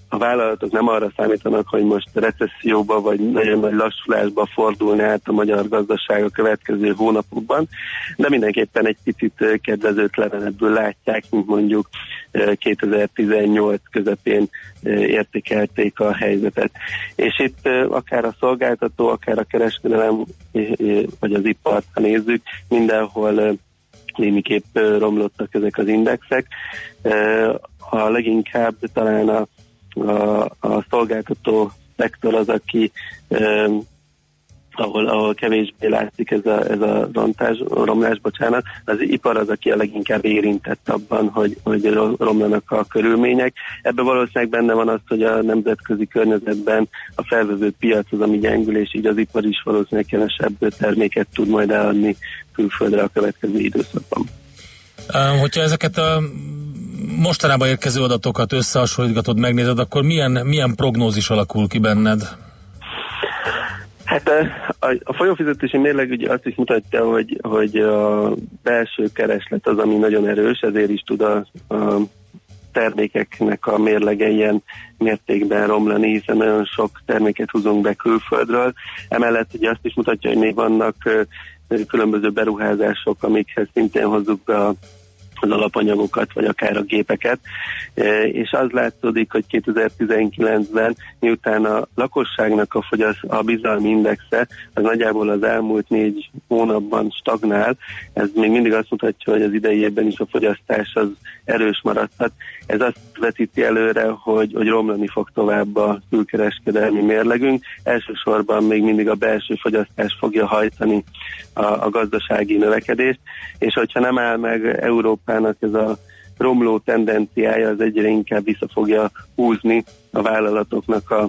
a vállalatok nem arra számítanak, hogy most recesszióba vagy nagyon nagy lassulásba fordulni át a magyar gazdaság a következő hónapokban, de mindenképpen egy picit kedvezőtlenebből látják, mint mondjuk 2018 közepén értékelték a helyzetet. És itt akár a szolgáltató, akár a kereskedelem, vagy az ipart, ha nézzük, mindenhol némiképp romlottak ezek az indexek. A leginkább talán a a, a szolgáltató szektor az, aki um, ahol, ahol kevésbé látszik ez a, ez a rontás, romlás, bocsánat, az ipar az, aki a leginkább érintett abban, hogy, hogy romlanak a körülmények. Ebben valószínűleg benne van az, hogy a nemzetközi környezetben a felvevő piac az, ami gyengül, és így az ipar is valószínűleg kevesebb terméket tud majd eladni külföldre a következő időszakban.
Hogyha ezeket a mostanában érkező adatokat összehasonlítgatod, megnézed, akkor milyen, milyen prognózis alakul ki benned?
Hát a, a folyófizetési mérleg ugye azt is mutatja, hogy, hogy a belső kereslet az, ami nagyon erős, ezért is tud a, a termékeknek a mérlege ilyen mértékben romlani, hiszen nagyon sok terméket húzunk be külföldről. Emellett ugye azt is mutatja, hogy még vannak különböző beruházások, amikhez szintén hozzuk be a az alapanyagokat, vagy akár a gépeket, E, és az látszódik, hogy 2019-ben, miután a lakosságnak a, fogyasz, a bizalmi indexe, az nagyjából az elmúlt négy hónapban stagnál, ez még mindig azt mutatja, hogy az idei is a fogyasztás az erős maradhat. Ez azt vetíti előre, hogy, hogy romlani fog tovább a külkereskedelmi mérlegünk. Elsősorban még mindig a belső fogyasztás fogja hajtani a, a gazdasági növekedést, és hogyha nem áll meg Európának ez a romló tendenciája, az egyre inkább vissza fogja húzni a vállalatoknak a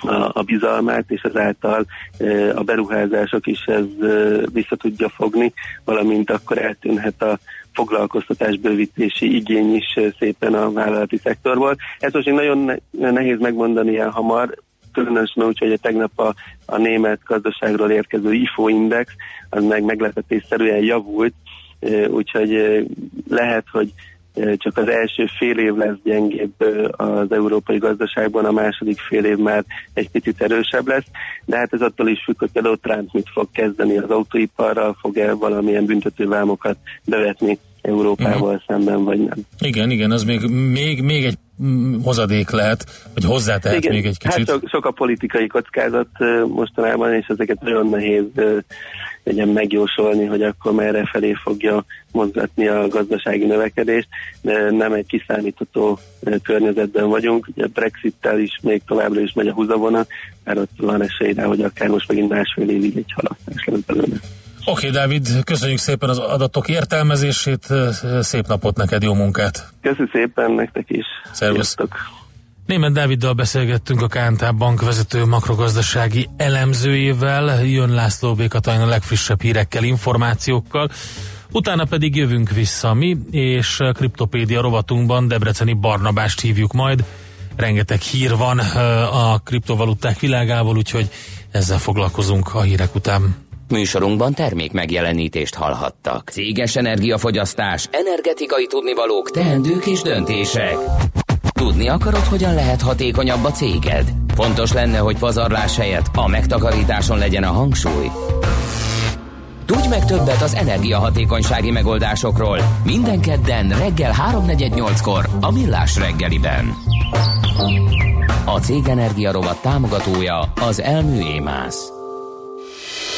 a, a bizalmát, és ezáltal e, a beruházások is ez e, vissza tudja fogni, valamint akkor eltűnhet a foglalkoztatás bővítési igény is e, szépen a vállalati szektorból. Ez most nagyon ne, nehéz megmondani ilyen hamar, különösen úgy, hogy tegnap a, a német gazdaságról érkező IFO index, az meg meglepetésszerűen javult, úgyhogy lehet, hogy csak az első fél év lesz gyengébb az európai gazdaságban, a második fél év már egy picit erősebb lesz, de hát ez attól is függ, hogy például Trump mit fog kezdeni az autóiparral, fog-e valamilyen büntetővámokat bevetni Európával uh-huh. szemben, vagy nem.
Igen, igen, az még, még, még egy hozadék lehet, vagy hozzátehet
Igen,
még egy kicsit.
Hát sok, sok a politikai kockázat mostanában, és ezeket nagyon nehéz legyen megjósolni, hogy akkor merre felé fogja mozgatni a gazdasági növekedést, de nem egy kiszámítható környezetben vagyunk. Ugye Brexit-tel is még továbbra is megy a húzavona, mert ott van esély rá, hogy akár most megint másfél évig egy halasztás lesz belőle.
Oké, okay, Dávid, köszönjük szépen az adatok értelmezését, szép napot neked, jó munkát!
Köszönöm szépen nektek is!
Szervusz! Sziasztok. Német Dáviddal beszélgettünk a KNT Bank vezető makrogazdasági elemzőjével, jön László Békatajn a legfrissebb hírekkel, információkkal, utána pedig jövünk vissza mi, és Kriptopédia rovatunkban Debreceni Barnabást hívjuk majd. Rengeteg hír van a kriptovaluták világából, úgyhogy ezzel foglalkozunk a hírek után.
Műsorunkban termék megjelenítést hallhattak. Céges energiafogyasztás, energetikai tudnivalók, teendők és döntések. Tudni akarod, hogyan lehet hatékonyabb a céged? Fontos lenne, hogy pazarlás helyett a megtakarításon legyen a hangsúly. Tudj meg többet az energiahatékonysági megoldásokról minden kedden reggel 3.48-kor a Millás reggeliben. A Cég Energia rovat támogatója az Elmű Émász.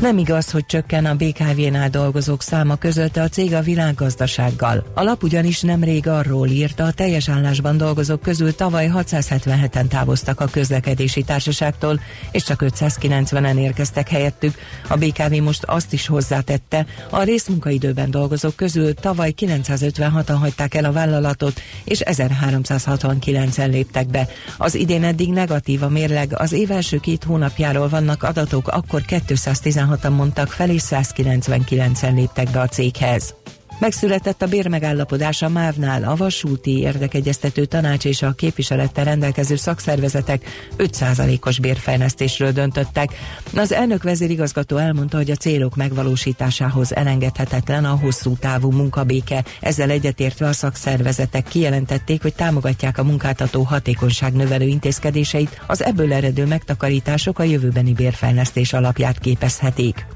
Nem igaz, hogy csökken a BKV-nál dolgozók száma közölte a cég a világgazdasággal. A lap ugyanis nemrég arról írta, a teljes állásban dolgozók közül tavaly 677-en távoztak a közlekedési társaságtól, és csak 590-en érkeztek helyettük. A BKV most azt is hozzátette, a részmunkaidőben dolgozók közül tavaly 956-an hagyták el a vállalatot, és 1369-en léptek be. Az idén eddig negatív a mérleg, az év első két hónapjáról vannak adatok, akkor 216 16-an mondtak fel, és 199-en léptek be a céghez. Megszületett a bérmegállapodás a MÁV-nál, a vasúti érdekegyeztető tanács és a képviselettel rendelkező szakszervezetek 5%-os bérfejlesztésről döntöttek. Az elnök vezérigazgató elmondta, hogy a célok megvalósításához elengedhetetlen a hosszú távú munkabéke. Ezzel egyetértve a szakszervezetek kijelentették, hogy támogatják a munkáltató hatékonyság növelő intézkedéseit, az ebből eredő megtakarítások a jövőbeni bérfejlesztés alapját képezhetik.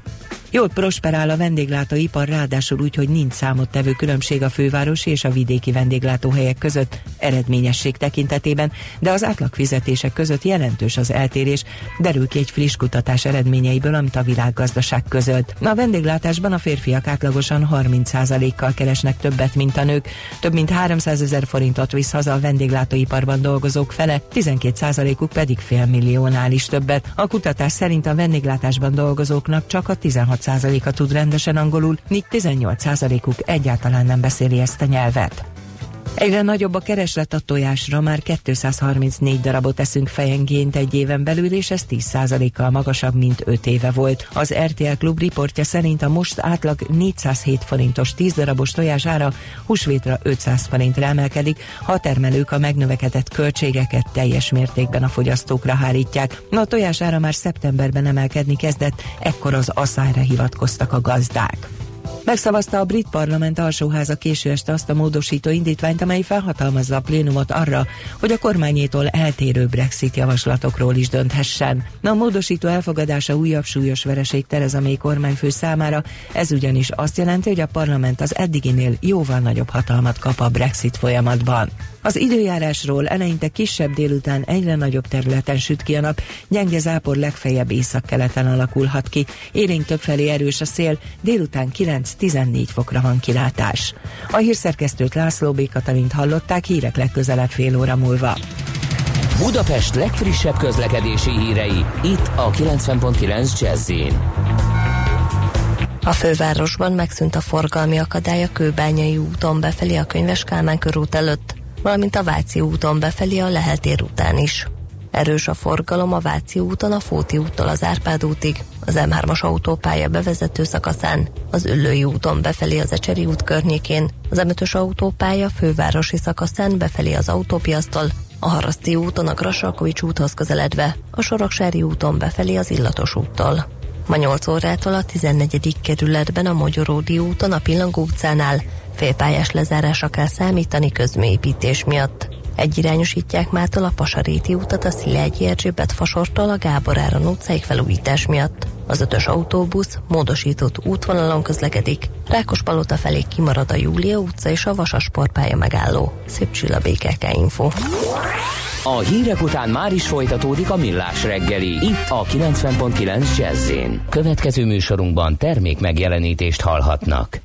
Jól prosperál a vendéglátóipar, ráadásul úgy, hogy nincs számottevő különbség a fővárosi és a vidéki vendéglátóhelyek között eredményesség tekintetében, de az átlag fizetések között jelentős az eltérés, derül ki egy friss kutatás eredményeiből, amit a világgazdaság közölt. A vendéglátásban a férfiak átlagosan 30%-kal keresnek többet, mint a nők, több mint 300 ezer forintot visz haza a vendéglátóiparban dolgozók fele, 12%-uk pedig fél milliónál is többet. A kutatás szerint a vendéglátásban dolgozóknak csak a 16 16%-a tud rendesen angolul, míg 18%-uk egyáltalán nem beszéli ezt a nyelvet. Egyre nagyobb a kereslet a tojásra, már 234 darabot eszünk fejenként egy éven belül, és ez 10%-kal magasabb, mint 5 éve volt. Az RTL Klub riportja szerint a most átlag 407 forintos 10 darabos tojás ára húsvétra 500 forintra emelkedik, ha a termelők a megnövekedett költségeket teljes mértékben a fogyasztókra hárítják. A tojás ára már szeptemberben emelkedni kezdett, ekkor az asszályra hivatkoztak a gazdák. Megszavazta a brit parlament alsóháza késő este azt a módosító indítványt, amely felhatalmazza a plénumot arra, hogy a kormányétól eltérő Brexit javaslatokról is dönthessen. A módosító elfogadása újabb súlyos vereség Tereza May kormányfő számára, ez ugyanis azt jelenti, hogy a parlament az eddiginél jóval nagyobb hatalmat kap a Brexit folyamatban. Az időjárásról eleinte kisebb délután egyre nagyobb területen süt ki a nap, gyenge zápor legfeljebb északkeleten alakulhat ki. Élénk többfelé erős a szél, délután 9-14 fokra van kilátás. A hírszerkesztőt László B. Katalint hallották hírek legközelebb fél óra múlva.
Budapest legfrissebb közlekedési hírei, itt a 90.9 jazz
A fővárosban megszűnt a forgalmi akadály a Kőbányai úton befelé a Könyves Kálmán körút előtt, valamint a Váci úton befelé a Lehetér után is. Erős a forgalom a Váci úton a Fóti úttól az Árpád útig, az M3-as autópálya bevezető szakaszán, az Üllői úton befelé az Ecseri út környékén, az M5-ös autópálya fővárosi szakaszán befelé az autópiasztól, a Haraszti úton a Grassalkovics úthoz közeledve, a Soroksári úton befelé az Illatos úttól. Ma 8 órától a 14. kerületben a Magyaródi úton a Pillangó utcánál félpályás lezárásra kell számítani közműépítés miatt. Egyirányosítják mától a Pasaréti utat a Szilágyi Erzsébet fasortól a Gábor Áron utcáig felújítás miatt. Az ötös autóbusz módosított útvonalon közlekedik, Rákospalota felé kimarad a Júlia utca és a Vasas sportpálya megálló. Szép csilla BKK Info.
A hírek után már is folytatódik a millás reggeli, itt a 90.9 jazz Következő műsorunkban termék megjelenítést hallhatnak.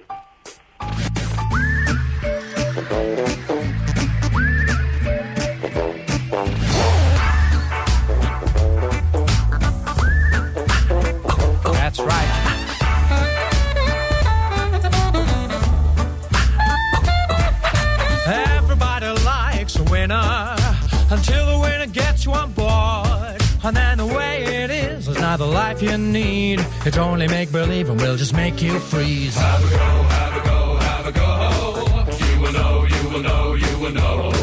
Life you need. It's only make believe and we'll just make you freeze. Have a go, have a go, have a go. You will know, you will know, you will know.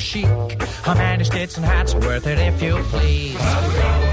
Chic? How many states and hats worth it if you please?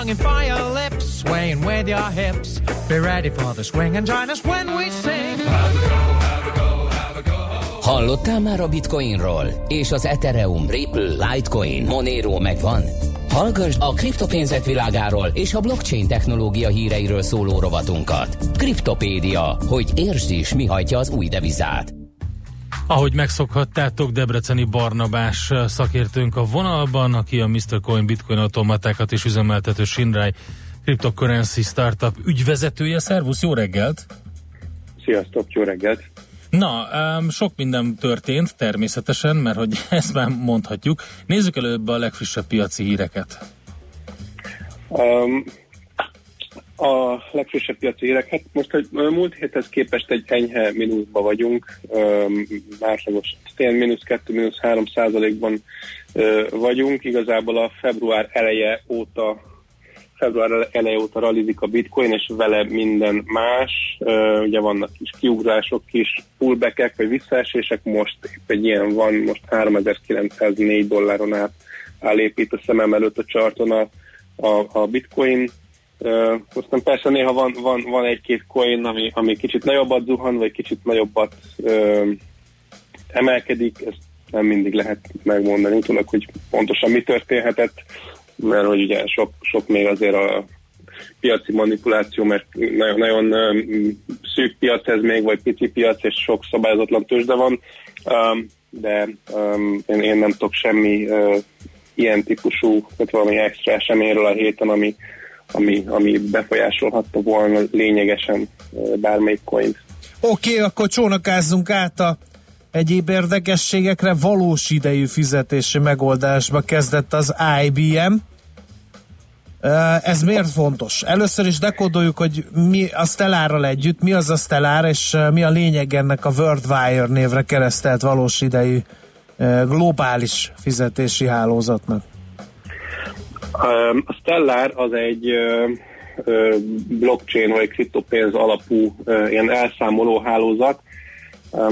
Longing for your lips, swaying with your hips. Be ready for the swing and join us when we sing.
Hallottál már a Bitcoinról? És az Ethereum, Ripple, Litecoin, Monero megvan? Hallgass a kriptopénzek világáról és a blockchain technológia híreiről szóló rovatunkat. Kriptopédia, hogy értsd is, mi hajtja az új devizát.
Ahogy megszokhattátok, Debreceni Barnabás szakértőnk a vonalban, aki a Mr. Coin Bitcoin automatákat és üzemeltető Shinrai Cryptocurrency Startup ügyvezetője. Szervusz, jó reggelt!
Sziasztok, jó reggelt!
Na, um, sok minden történt természetesen, mert hogy ezt már mondhatjuk. Nézzük előbb a legfrissebb piaci híreket.
Um, a legfrissebb piaci hírek, hát most hogy múlt héthez képest egy enyhe mínuszba vagyunk, átlagos ilyen mínusz 2, mínusz 3 százalékban vagyunk, igazából a február eleje óta február eleje óta ralizik a bitcoin, és vele minden más. Ugye vannak kis kiugrások, kis pullbackek, vagy visszaesések, most épp egy ilyen van, most 3904 dolláron át áll épít a szemem előtt a charton a, a, a bitcoin. Aztán persze néha van, van, van egy-két coin, ami, ami kicsit nagyobbat zuhan, vagy kicsit nagyobbat uh, emelkedik, ez nem mindig lehet megmondani utólag, hogy pontosan mi történhetett, mert hogy ugye sok, sok még azért a piaci manipuláció, mert nagyon, nagyon szűk piac ez még, vagy pici piac, és sok szabályozatlan tőzsde van, de én, én nem tudok semmi ilyen típusú, vagy valami extra eseményről a héten, ami, ami, ami befolyásolhatta volna lényegesen bármelyik coin.
Oké, okay, akkor csónakázzunk át a egyéb érdekességekre. Valós idejű fizetési megoldásba kezdett az IBM. Ez miért fontos? Először is dekódoljuk, hogy mi a Stellárral együtt, mi az a Stellar, és mi a lényeg ennek a WorldWire névre keresztelt valós idejű globális fizetési hálózatnak.
A Stellar az egy blockchain vagy kriptopénz alapú ilyen elszámoló hálózat.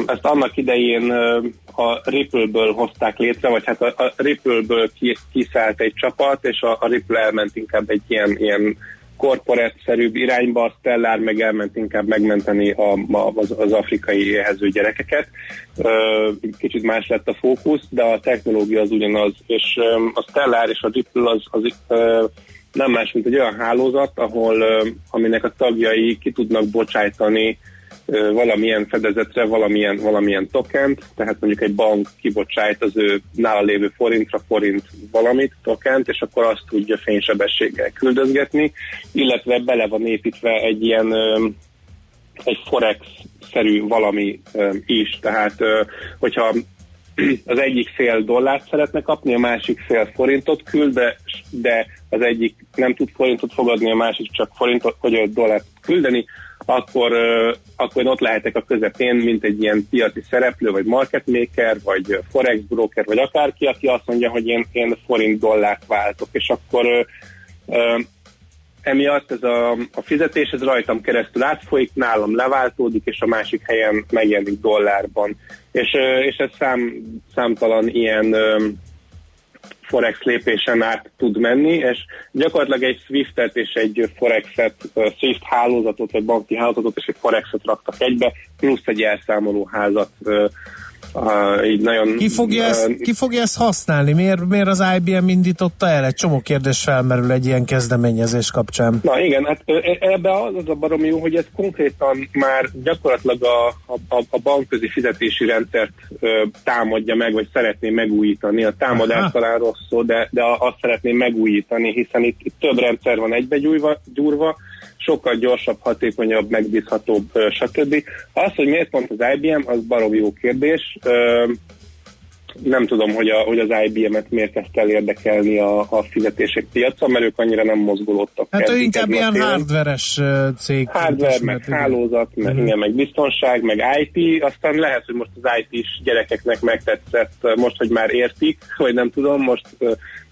Ezt annak idején a Ripple-ből hozták létre, vagy hát a, Ripple-ből kiszállt egy csapat, és a Ripple elment inkább egy ilyen, ilyen korporát-szerűbb irányba, a Stellar meg elment inkább megmenteni a, a, az, az afrikai éhező gyerekeket. Kicsit más lett a fókusz, de a technológia az ugyanaz, és a Stellar és a Ripple az, az nem más, mint egy olyan hálózat, ahol aminek a tagjai ki tudnak bocsájtani valamilyen fedezetre valamilyen, valamilyen tokent, tehát mondjuk egy bank kibocsájt az ő nála lévő forintra forint valamit, tokent, és akkor azt tudja fénysebességgel küldözgetni, illetve bele van építve egy ilyen egy forex-szerű valami is, tehát hogyha az egyik fél dollárt szeretne kapni, a másik fél forintot küld, de, de az egyik nem tud forintot fogadni, a másik csak forintot, hogy dollárt küldeni, akkor, akkor én ott lehetek a közepén, mint egy ilyen piaci szereplő, vagy market maker, vagy forex broker, vagy akárki, aki azt mondja, hogy én, én forint dollárt váltok, és akkor emiatt ez a, a fizetés ez rajtam keresztül átfolyik, nálam leváltódik, és a másik helyen megjelenik dollárban. És, és ez szám, számtalan ilyen Forex lépésen át tud menni, és gyakorlatilag egy Swiftet és egy Forexet, Swift hálózatot, vagy banki hálózatot és egy Forexet raktak egybe, plusz egy elszámoló házat Uh, így nagyon,
ki, fogja uh, ezt, ki fogja ezt használni? Miért, miért az IBM indította el? Egy csomó kérdés felmerül egy ilyen kezdeményezés kapcsán.
Na igen, hát ebbe az, az a baromi jó, hogy ez konkrétan már gyakorlatilag a, a, a bankközi fizetési rendszert uh, támadja meg, vagy szeretné megújítani. A támadás Aha. talán rossz szó, de, de azt szeretné megújítani, hiszen itt, itt több rendszer van egybegyúrva, gyúrva, sokkal gyorsabb, hatékonyabb, megbízhatóbb, stb. Az, hogy miért pont az IBM, az barom jó kérdés. Nem tudom, hogy, a, hogy az IBM-et miért kezdte el érdekelni a, a fizetések piaca, mert ők annyira nem mozgolódtak.
Hát ő inkább ilyen hardveres cég.
Hardware, meg igen. hálózat, meg, uh-huh. igen, meg biztonság, meg IT, aztán lehet, hogy most az IT-s gyerekeknek megtetszett, most, hogy már értik, vagy nem tudom, most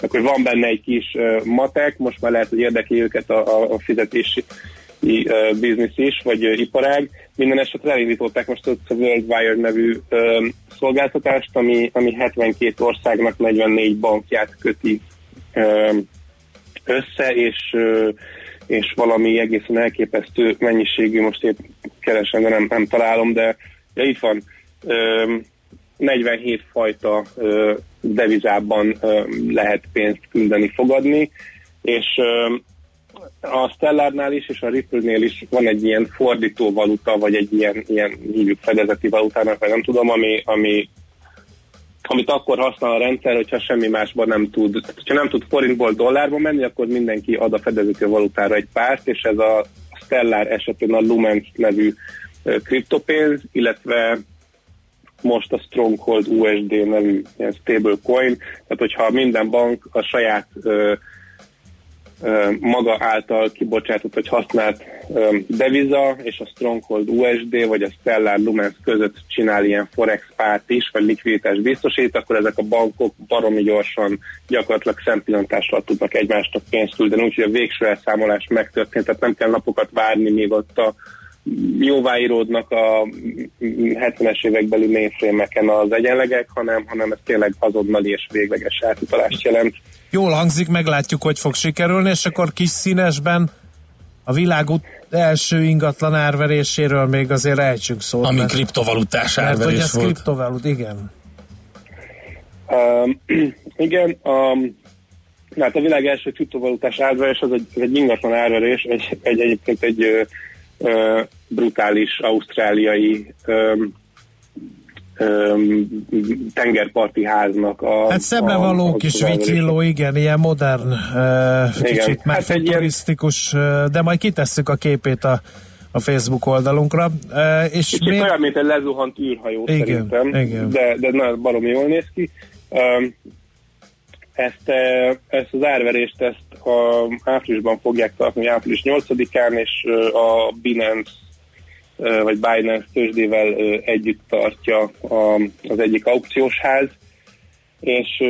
akkor van benne egy kis matek, most már lehet, hogy érdekli őket a, a, a fizetési biznisz is, vagy iparág. Minden esetre elindították most a Worldwire nevű szolgáltatást, ami, ami 72 országnak 44 bankját köti össze, és, és valami egészen elképesztő mennyiségű, most épp keresem, de nem, nem találom, de ja, itt van. Ö, 47 fajta ö, devizában ö, lehet pénzt küldeni, fogadni, és ö, a Stellárnál is, és a Ripple-nél is van egy ilyen fordító valuta, vagy egy ilyen, ilyen hívjuk fedezeti valutának, vagy nem tudom, ami, ami amit akkor használ a rendszer, hogyha semmi másban nem tud. Ha nem tud forintból dollárba menni, akkor mindenki ad a fedezeti valutára egy párt, és ez a Stellar esetén a Lumens nevű kriptopénz, illetve most a Stronghold USD nevű ilyen stablecoin, tehát hogyha minden bank a saját ö, maga által kibocsátott vagy használt deviza és a Stronghold USD vagy a Stellar Lumens között csinál ilyen forex párt is, vagy likviditás biztosít, akkor ezek a bankok baromi gyorsan gyakorlatilag szempillantással tudnak egymásnak pénzt küldeni, úgyhogy a végső elszámolás megtörtént, tehát nem kell napokat várni, még ott a jóváíródnak a 70-es évekbeli mainframe-eken az egyenlegek, hanem, hanem ez tényleg azonnali és végleges átutalást jelent.
Jól hangzik, meglátjuk, hogy fog sikerülni, és akkor kis színesben a világ első ingatlan árveréséről még azért ejtsünk szót.
Ami mert, kriptovalutás árverés
mert, hogy ez
volt.
kriptovalut, igen.
Um, igen, um, hát a világ első kriptovalutás árverés az egy, az egy ingatlan árverés, egy, egy, egyébként egy ö, ö, brutális ausztráliai tengerparti háznak a...
Hát
az árverés.
vityilló, igen, ilyen modern, uh, kicsit már
Hát egy ilyen-
futurisztikus, uh, de majd kitesszük a képét a, a Facebook oldalunkra. És
Kicsit
miért-
olyan, mint egy lezuhant űrhajó
Igen,
szerintem,
igen.
De, de na, baromi jól néz ki. Ezt, eh, ezt az árverést ezt a, áprilisban fogják tartani, április 8-án, és ö, a Binance ö, vagy Binance tőzsdével együtt tartja az egyik aukciós ház, és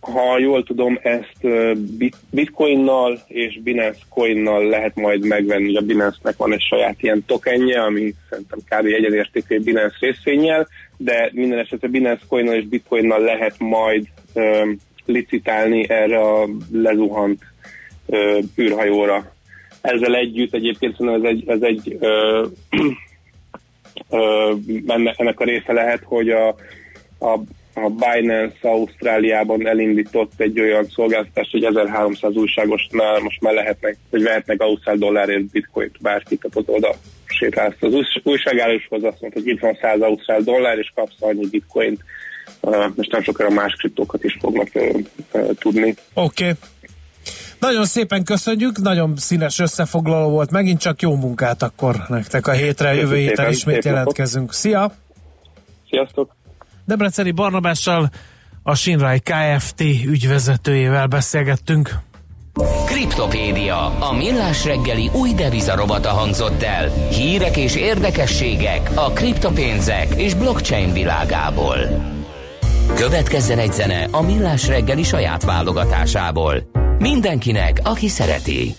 ha jól tudom, ezt bitcoinnal és Binance coinnal lehet majd megvenni. A Binance-nek van egy saját ilyen tokenje, ami szerintem kb. egyenértékű egy Binance részvényel, de minden esetre Binance coinnal és bitcoinnal lehet majd licitálni erre a lezuhant ö, űrhajóra. Ezzel együtt egyébként szerintem ez egy, ez egy ö, ö, enne- ennek a része lehet, hogy a, a, a Binance Ausztráliában elindított egy olyan szolgáltatást, hogy 1300 újságosnál most már lehetnek, hogy vehetnek ausztrál dollárért bitcoint bárki, tehát oda sétálsz. Az újs- újságárushoz azt mondta, hogy itt van 100 ausztrál dollár, és kapsz annyi bitcoint, Most nem sokára más kriptókat is fognak tudni.
Oké. Okay. Nagyon szépen köszönjük, nagyon színes összefoglaló volt, megint csak jó munkát akkor nektek a hétre, jövő héten
szépen,
ismét
napot.
jelentkezünk. Szia!
Sziasztok!
Debreceni Barnabással a Sinrai Kft. ügyvezetőjével beszélgettünk.
Kriptopédia, a millás reggeli új devizarobata hangzott el. Hírek és érdekességek a kriptopénzek és blockchain világából. Következzen egy zene a millás reggeli saját válogatásából. Mindenkinek, aki szereti.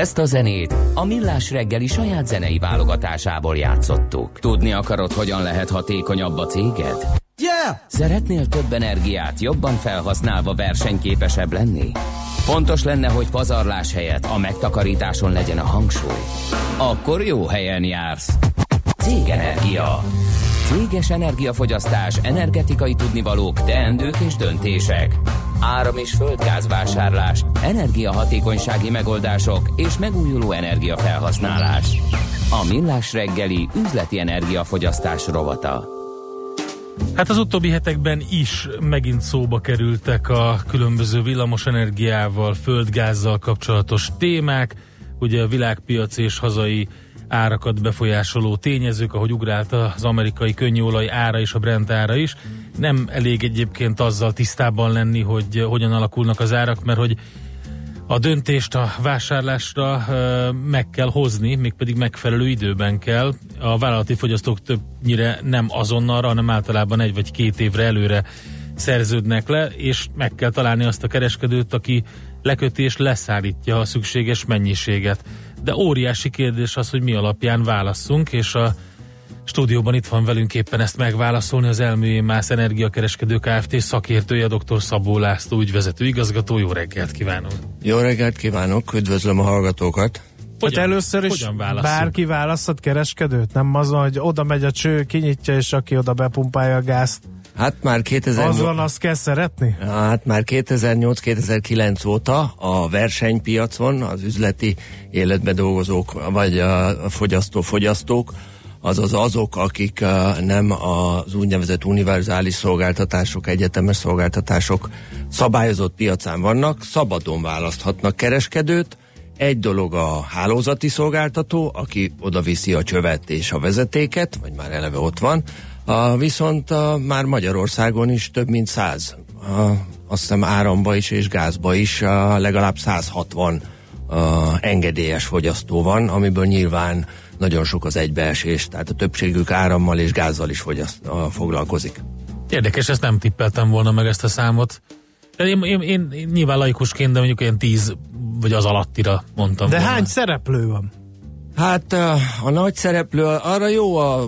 Ezt a zenét a Millás reggeli saját zenei válogatásából játszottuk. Tudni akarod, hogyan lehet hatékonyabb a céged?
Yeah!
Szeretnél több energiát jobban felhasználva versenyképesebb lenni? Fontos lenne, hogy pazarlás helyett a megtakarításon legyen a hangsúly. Akkor jó helyen jársz. Cégenergia. Céges energiafogyasztás, energetikai tudnivalók, teendők és döntések. Áram- és földgázvásárlás, energiahatékonysági megoldások és megújuló energiafelhasználás. A Millás reggeli üzleti energiafogyasztás rovata.
Hát az utóbbi hetekben is megint szóba kerültek a különböző villamos energiával, földgázzal kapcsolatos témák, ugye a világpiac és hazai árakat befolyásoló tényezők, ahogy ugrált az amerikai könnyűolaj ára és a Brent ára is. Nem elég egyébként azzal tisztában lenni, hogy hogyan alakulnak az árak, mert hogy a döntést a vásárlásra ö, meg kell hozni, mégpedig megfelelő időben kell. A vállalati fogyasztók többnyire nem azonnalra, hanem általában egy vagy két évre előre szerződnek le, és meg kell találni azt a kereskedőt, aki leköti és leszállítja a szükséges mennyiséget. De óriási kérdés az, hogy mi alapján válasszunk, és a stúdióban itt van velünk éppen ezt megválaszolni az Elműjén Mász Energiakereskedő Kft. szakértője, dr. Szabó László ügyvezető igazgató. Jó reggelt kívánok!
Jó reggelt kívánok, üdvözlöm a hallgatókat!
Hogyan, hát először is bárki választhat kereskedőt? Nem az, hogy oda megy a cső, kinyitja, és aki oda bepumpálja a gázt.
Hát már 2008...
Az van, azt kell szeretni?
Hát már 2008-2009 óta a versenypiacon az üzleti életbe dolgozók, vagy a fogyasztó-fogyasztók, azaz azok, akik nem az úgynevezett univerzális szolgáltatások, egyetemes szolgáltatások szabályozott piacán vannak, szabadon választhatnak kereskedőt. Egy dolog a hálózati szolgáltató, aki oda viszi a csövet és a vezetéket, vagy már eleve ott van, uh, viszont uh, már Magyarországon is több mint száz, azt hiszem áramba is és gázba is uh, legalább 160 uh, engedélyes fogyasztó van, amiből nyilván nagyon sok az egybeesés, tehát a többségük árammal és gázzal is fogyaszt, uh, foglalkozik.
Érdekes, ezt nem tippeltem volna meg ezt a számot. De én, én, én, én nyilván laikusként, de mondjuk ilyen tíz vagy az alattira mondtam
De
volna.
hány szereplő van?
Hát uh, a nagy szereplő, arra jó a,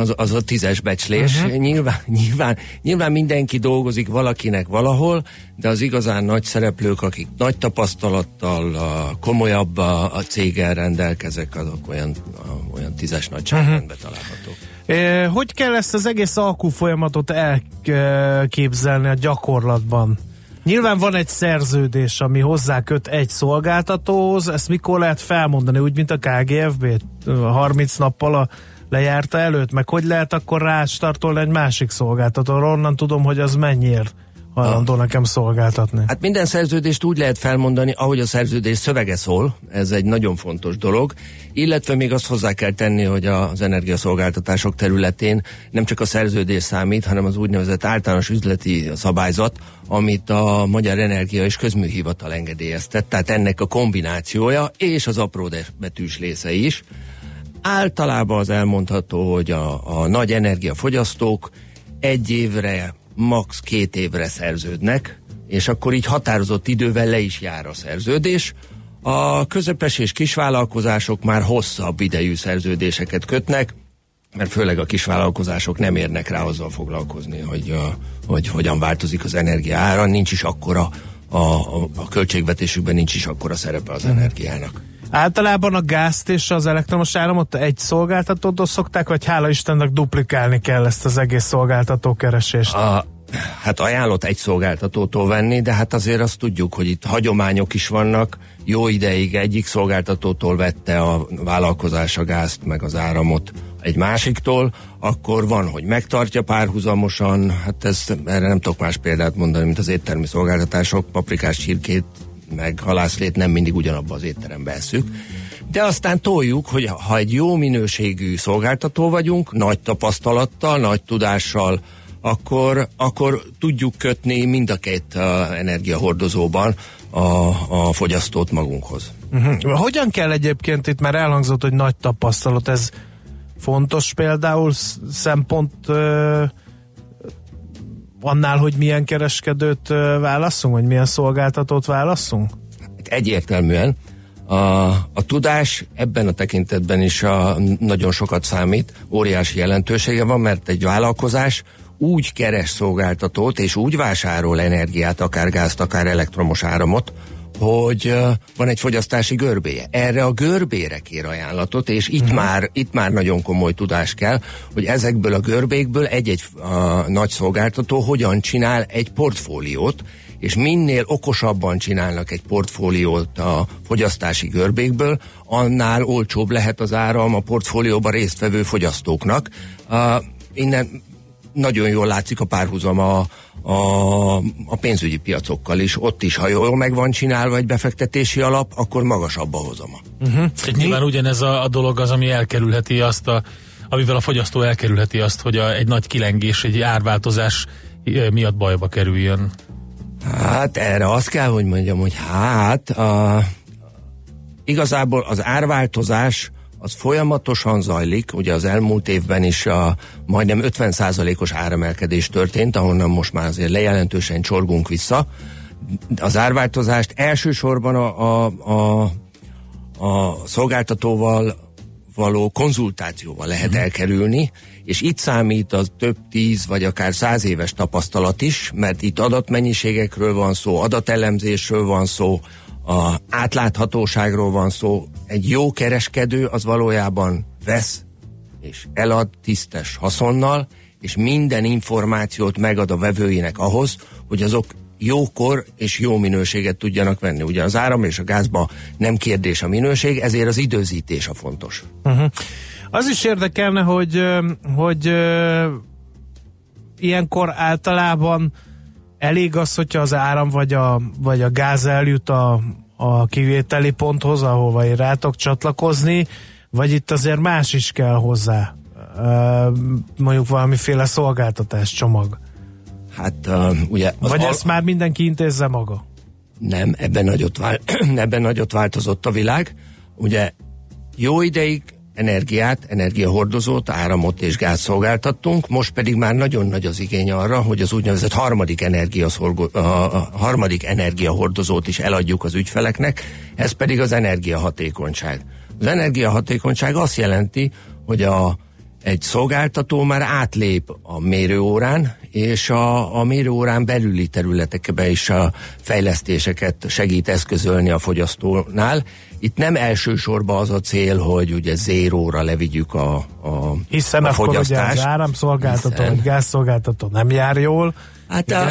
az, az a tízes becslés. Uh-huh. Nyilván, nyilván, nyilván mindenki dolgozik valakinek valahol, de az igazán nagy szereplők, akik nagy tapasztalattal, uh, komolyabb a, a céggel rendelkezek, azok olyan, uh, olyan tízes nagyságrendben
Mhm.
találhatók.
Hogy kell ezt az egész alkú folyamatot elképzelni a gyakorlatban? Nyilván van egy szerződés, ami hozzá köt egy szolgáltatóhoz, ezt mikor lehet felmondani, úgy, mint a KGFB 30 nappal a lejárta előtt, meg hogy lehet akkor rástartolni egy másik szolgáltatóra, onnan tudom, hogy az mennyiért hajlandó nekem szolgáltatni.
Hát minden szerződést úgy lehet felmondani, ahogy a szerződés szövege szól, ez egy nagyon fontos dolog, illetve még azt hozzá kell tenni, hogy az energiaszolgáltatások területén nem csak a szerződés számít, hanem az úgynevezett általános üzleti szabályzat, amit a Magyar Energia és Közműhivatal engedélyeztet, tehát ennek a kombinációja és az apró betűs része is. Általában az elmondható, hogy a, a nagy energiafogyasztók egy évre max. két évre szerződnek, és akkor így határozott idővel le is jár a szerződés. A közepes és kisvállalkozások már hosszabb idejű szerződéseket kötnek, mert főleg a kisvállalkozások nem érnek rá azzal foglalkozni, hogy, hogy hogyan változik az energia ára, nincs is akkora a, a, a költségvetésükben nincs is akkora szerepe az energiának.
Általában a gázt és az elektromos áramot egy szolgáltatótól szokták, vagy hála Istennek duplikálni kell ezt az egész szolgáltató keresést?
A, hát ajánlott egy szolgáltatótól venni, de hát azért azt tudjuk, hogy itt hagyományok is vannak. Jó ideig egyik szolgáltatótól vette a vállalkozás a gázt, meg az áramot egy másiktól, akkor van, hogy megtartja párhuzamosan, hát ez, erre nem tudok más példát mondani, mint az éttermi szolgáltatások, paprikás csirkét, meg halászlét nem mindig ugyanabba az étterembe eszük. De aztán toljuk, hogy ha egy jó minőségű szolgáltató vagyunk, nagy tapasztalattal, nagy tudással, akkor, akkor tudjuk kötni mind a két uh, energiahordozóban a, a fogyasztót magunkhoz.
Uh-huh. Hogyan kell egyébként, itt már elhangzott, hogy nagy tapasztalat, ez fontos például szempont uh, annál, hogy milyen kereskedőt válaszunk, vagy milyen szolgáltatót válaszunk?
Egyértelműen A, a tudás ebben a tekintetben is a, nagyon sokat számít, óriási jelentősége van, mert egy vállalkozás úgy keres szolgáltatót, és úgy vásárol energiát, akár gázt, akár elektromos áramot, hogy van egy fogyasztási görbéje. Erre a görbére kér ajánlatot, és itt, uh-huh. már, itt már nagyon komoly tudás kell, hogy ezekből a görbékből egy-egy uh, nagy szolgáltató hogyan csinál egy portfóliót, és minél okosabban csinálnak egy portfóliót a fogyasztási görbékből, annál olcsóbb lehet az áram a portfólióban résztvevő fogyasztóknak. Uh, innen nagyon jól látszik a párhuzam a, a, a pénzügyi piacokkal is. Ott is, ha jól meg van csinálva egy befektetési alap, akkor magasabb a hozama.
Uh-huh. Nyilván ugyanez a, a dolog az, ami elkerülheti azt a amivel a fogyasztó elkerülheti azt, hogy a, egy nagy kilengés, egy árváltozás miatt bajba kerüljön.
Hát erre azt kell, hogy mondjam, hogy hát a, igazából az árváltozás az folyamatosan zajlik, ugye az elmúlt évben is a majdnem 50%-os áremelkedés történt, ahonnan most már azért lejelentősen csorgunk vissza. Az árváltozást elsősorban a, a, a, a szolgáltatóval való konzultációval lehet uh-huh. elkerülni, és itt számít az több tíz vagy akár száz éves tapasztalat is, mert itt adatmennyiségekről van szó, adatelemzésről van szó, a átláthatóságról van szó. Egy jó kereskedő az valójában vesz és elad tisztes haszonnal, és minden információt megad a vevőinek ahhoz, hogy azok jókor és jó minőséget tudjanak venni. Ugye az áram és a gázba nem kérdés a minőség, ezért az időzítés a fontos.
Uh-huh. Az is érdekelne, hogy, hogy ilyenkor általában elég az, hogyha az áram vagy a, vagy a gáz eljut a, a kivételi ponthoz, ahova én rátok csatlakozni, vagy itt azért más is kell hozzá, mondjuk valamiféle szolgáltatás csomag.
Hát uh, ugye...
Vagy al- ezt már mindenki intézze maga?
Nem, ebben nagyot, vál- ebben nagyot változott a világ. Ugye jó ideig energiát, energiahordozót, áramot és gáz szolgáltattunk, most pedig már nagyon nagy az igény arra, hogy az úgynevezett harmadik, energiaszolgó, a harmadik energiahordozót is eladjuk az ügyfeleknek, ez pedig az energiahatékonyság. Az energiahatékonyság azt jelenti, hogy a, egy szolgáltató már átlép a mérőórán, és a, a mérőórán belüli területekbe is a fejlesztéseket segít eszközölni a fogyasztónál. Itt nem elsősorban az a cél, hogy ugye zéróra levigyük a, a,
Hiszen
a
akkor ugye az áramszolgáltató, vagy gázszolgáltató nem jár jól.
Hát a,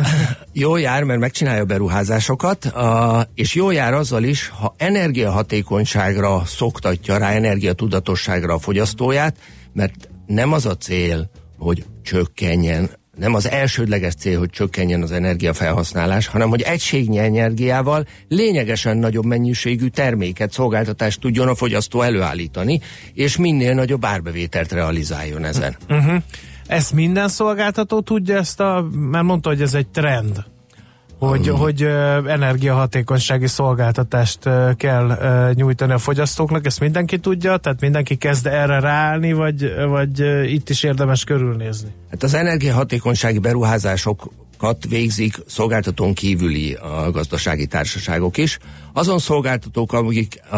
jól jár, mert megcsinálja beruházásokat, a, és jól jár azzal is, ha energiahatékonyságra szoktatja rá, energiatudatosságra a fogyasztóját, mert nem az a cél, hogy csökkenjen nem az elsődleges cél, hogy csökkenjen az energiafelhasználás, hanem hogy egységnyi energiával lényegesen nagyobb mennyiségű terméket, szolgáltatást tudjon a fogyasztó előállítani, és minél nagyobb árbevételt realizáljon ezen.
Uh-huh. Ezt minden szolgáltató tudja ezt a, mert mondta, hogy ez egy trend hogy, um. hogy energiahatékonysági szolgáltatást kell nyújtani a fogyasztóknak, ezt mindenki tudja, tehát mindenki kezd erre ráállni, vagy, vagy itt is érdemes körülnézni?
Hát az energiahatékonysági beruházásokat végzik szolgáltatón kívüli a gazdasági társaságok is. Azon szolgáltatók, akik a,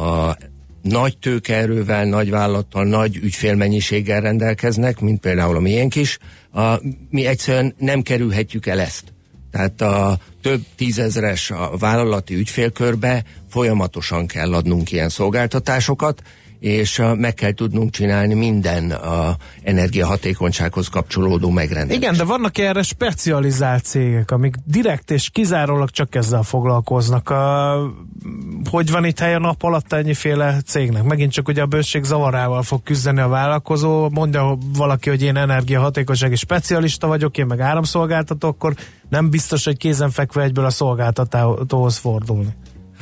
a nagy tőkeerővel, nagy vállalattal, nagy ügyfélmennyiséggel rendelkeznek, mint például a miénk is, a, mi egyszerűen nem kerülhetjük el ezt. Tehát a több tízezeres a vállalati ügyfélkörbe folyamatosan kell adnunk ilyen szolgáltatásokat, és meg kell tudnunk csinálni minden a energiahatékonysághoz kapcsolódó megrendelést.
Igen, de vannak erre specializált cégek, amik direkt és kizárólag csak ezzel foglalkoznak. A, hogy van itt hely a nap alatt ennyiféle cégnek? Megint csak ugye a bőség zavarával fog küzdeni a vállalkozó, mondja valaki, hogy én energiahatékonysági specialista vagyok, én meg áramszolgáltató, akkor nem biztos, hogy kézenfekve egyből a szolgáltatóhoz fordulni.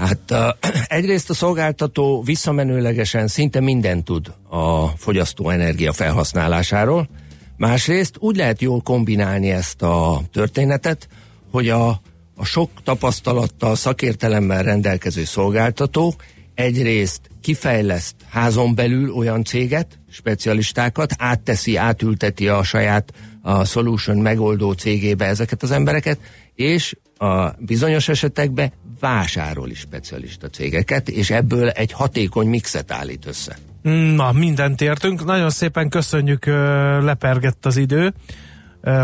Hát egyrészt a szolgáltató visszamenőlegesen szinte mindent tud a fogyasztó energia felhasználásáról, másrészt úgy lehet jól kombinálni ezt a történetet, hogy a, a sok tapasztalattal, szakértelemmel rendelkező szolgáltató egyrészt kifejleszt házon belül olyan céget, specialistákat, átteszi, átülteti a saját a solution megoldó cégébe ezeket az embereket, és a bizonyos esetekben vásárol is specialista cégeket, és ebből egy hatékony mixet állít össze.
Na, mindent értünk. Nagyon szépen köszönjük, lepergett az idő,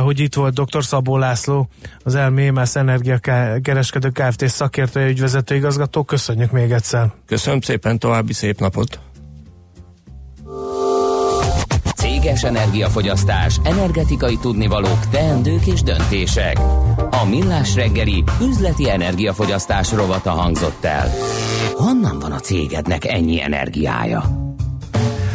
hogy itt volt dr. Szabó László, az LMMS Energia Kereskedő Kft. szakértője, ügyvezető igazgató. Köszönjük még egyszer.
Köszönöm szépen, további szép napot!
Céges energiafogyasztás, energetikai tudnivalók, teendők és döntések. A Millás reggeli üzleti energiafogyasztás rovata hangzott el. Honnan van a cégednek ennyi energiája?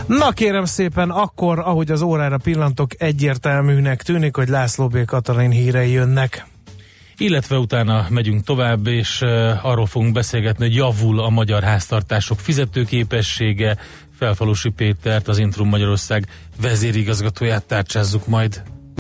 Na kérem szépen, akkor, ahogy az órára pillantok, egyértelműnek tűnik, hogy László B. Katalin hírei jönnek.
Illetve utána megyünk tovább, és uh, arról fogunk beszélgetni, hogy javul a magyar háztartások fizetőképessége. Felfalusi Pétert, az Intrum Magyarország vezérigazgatóját tárcsázzuk majd.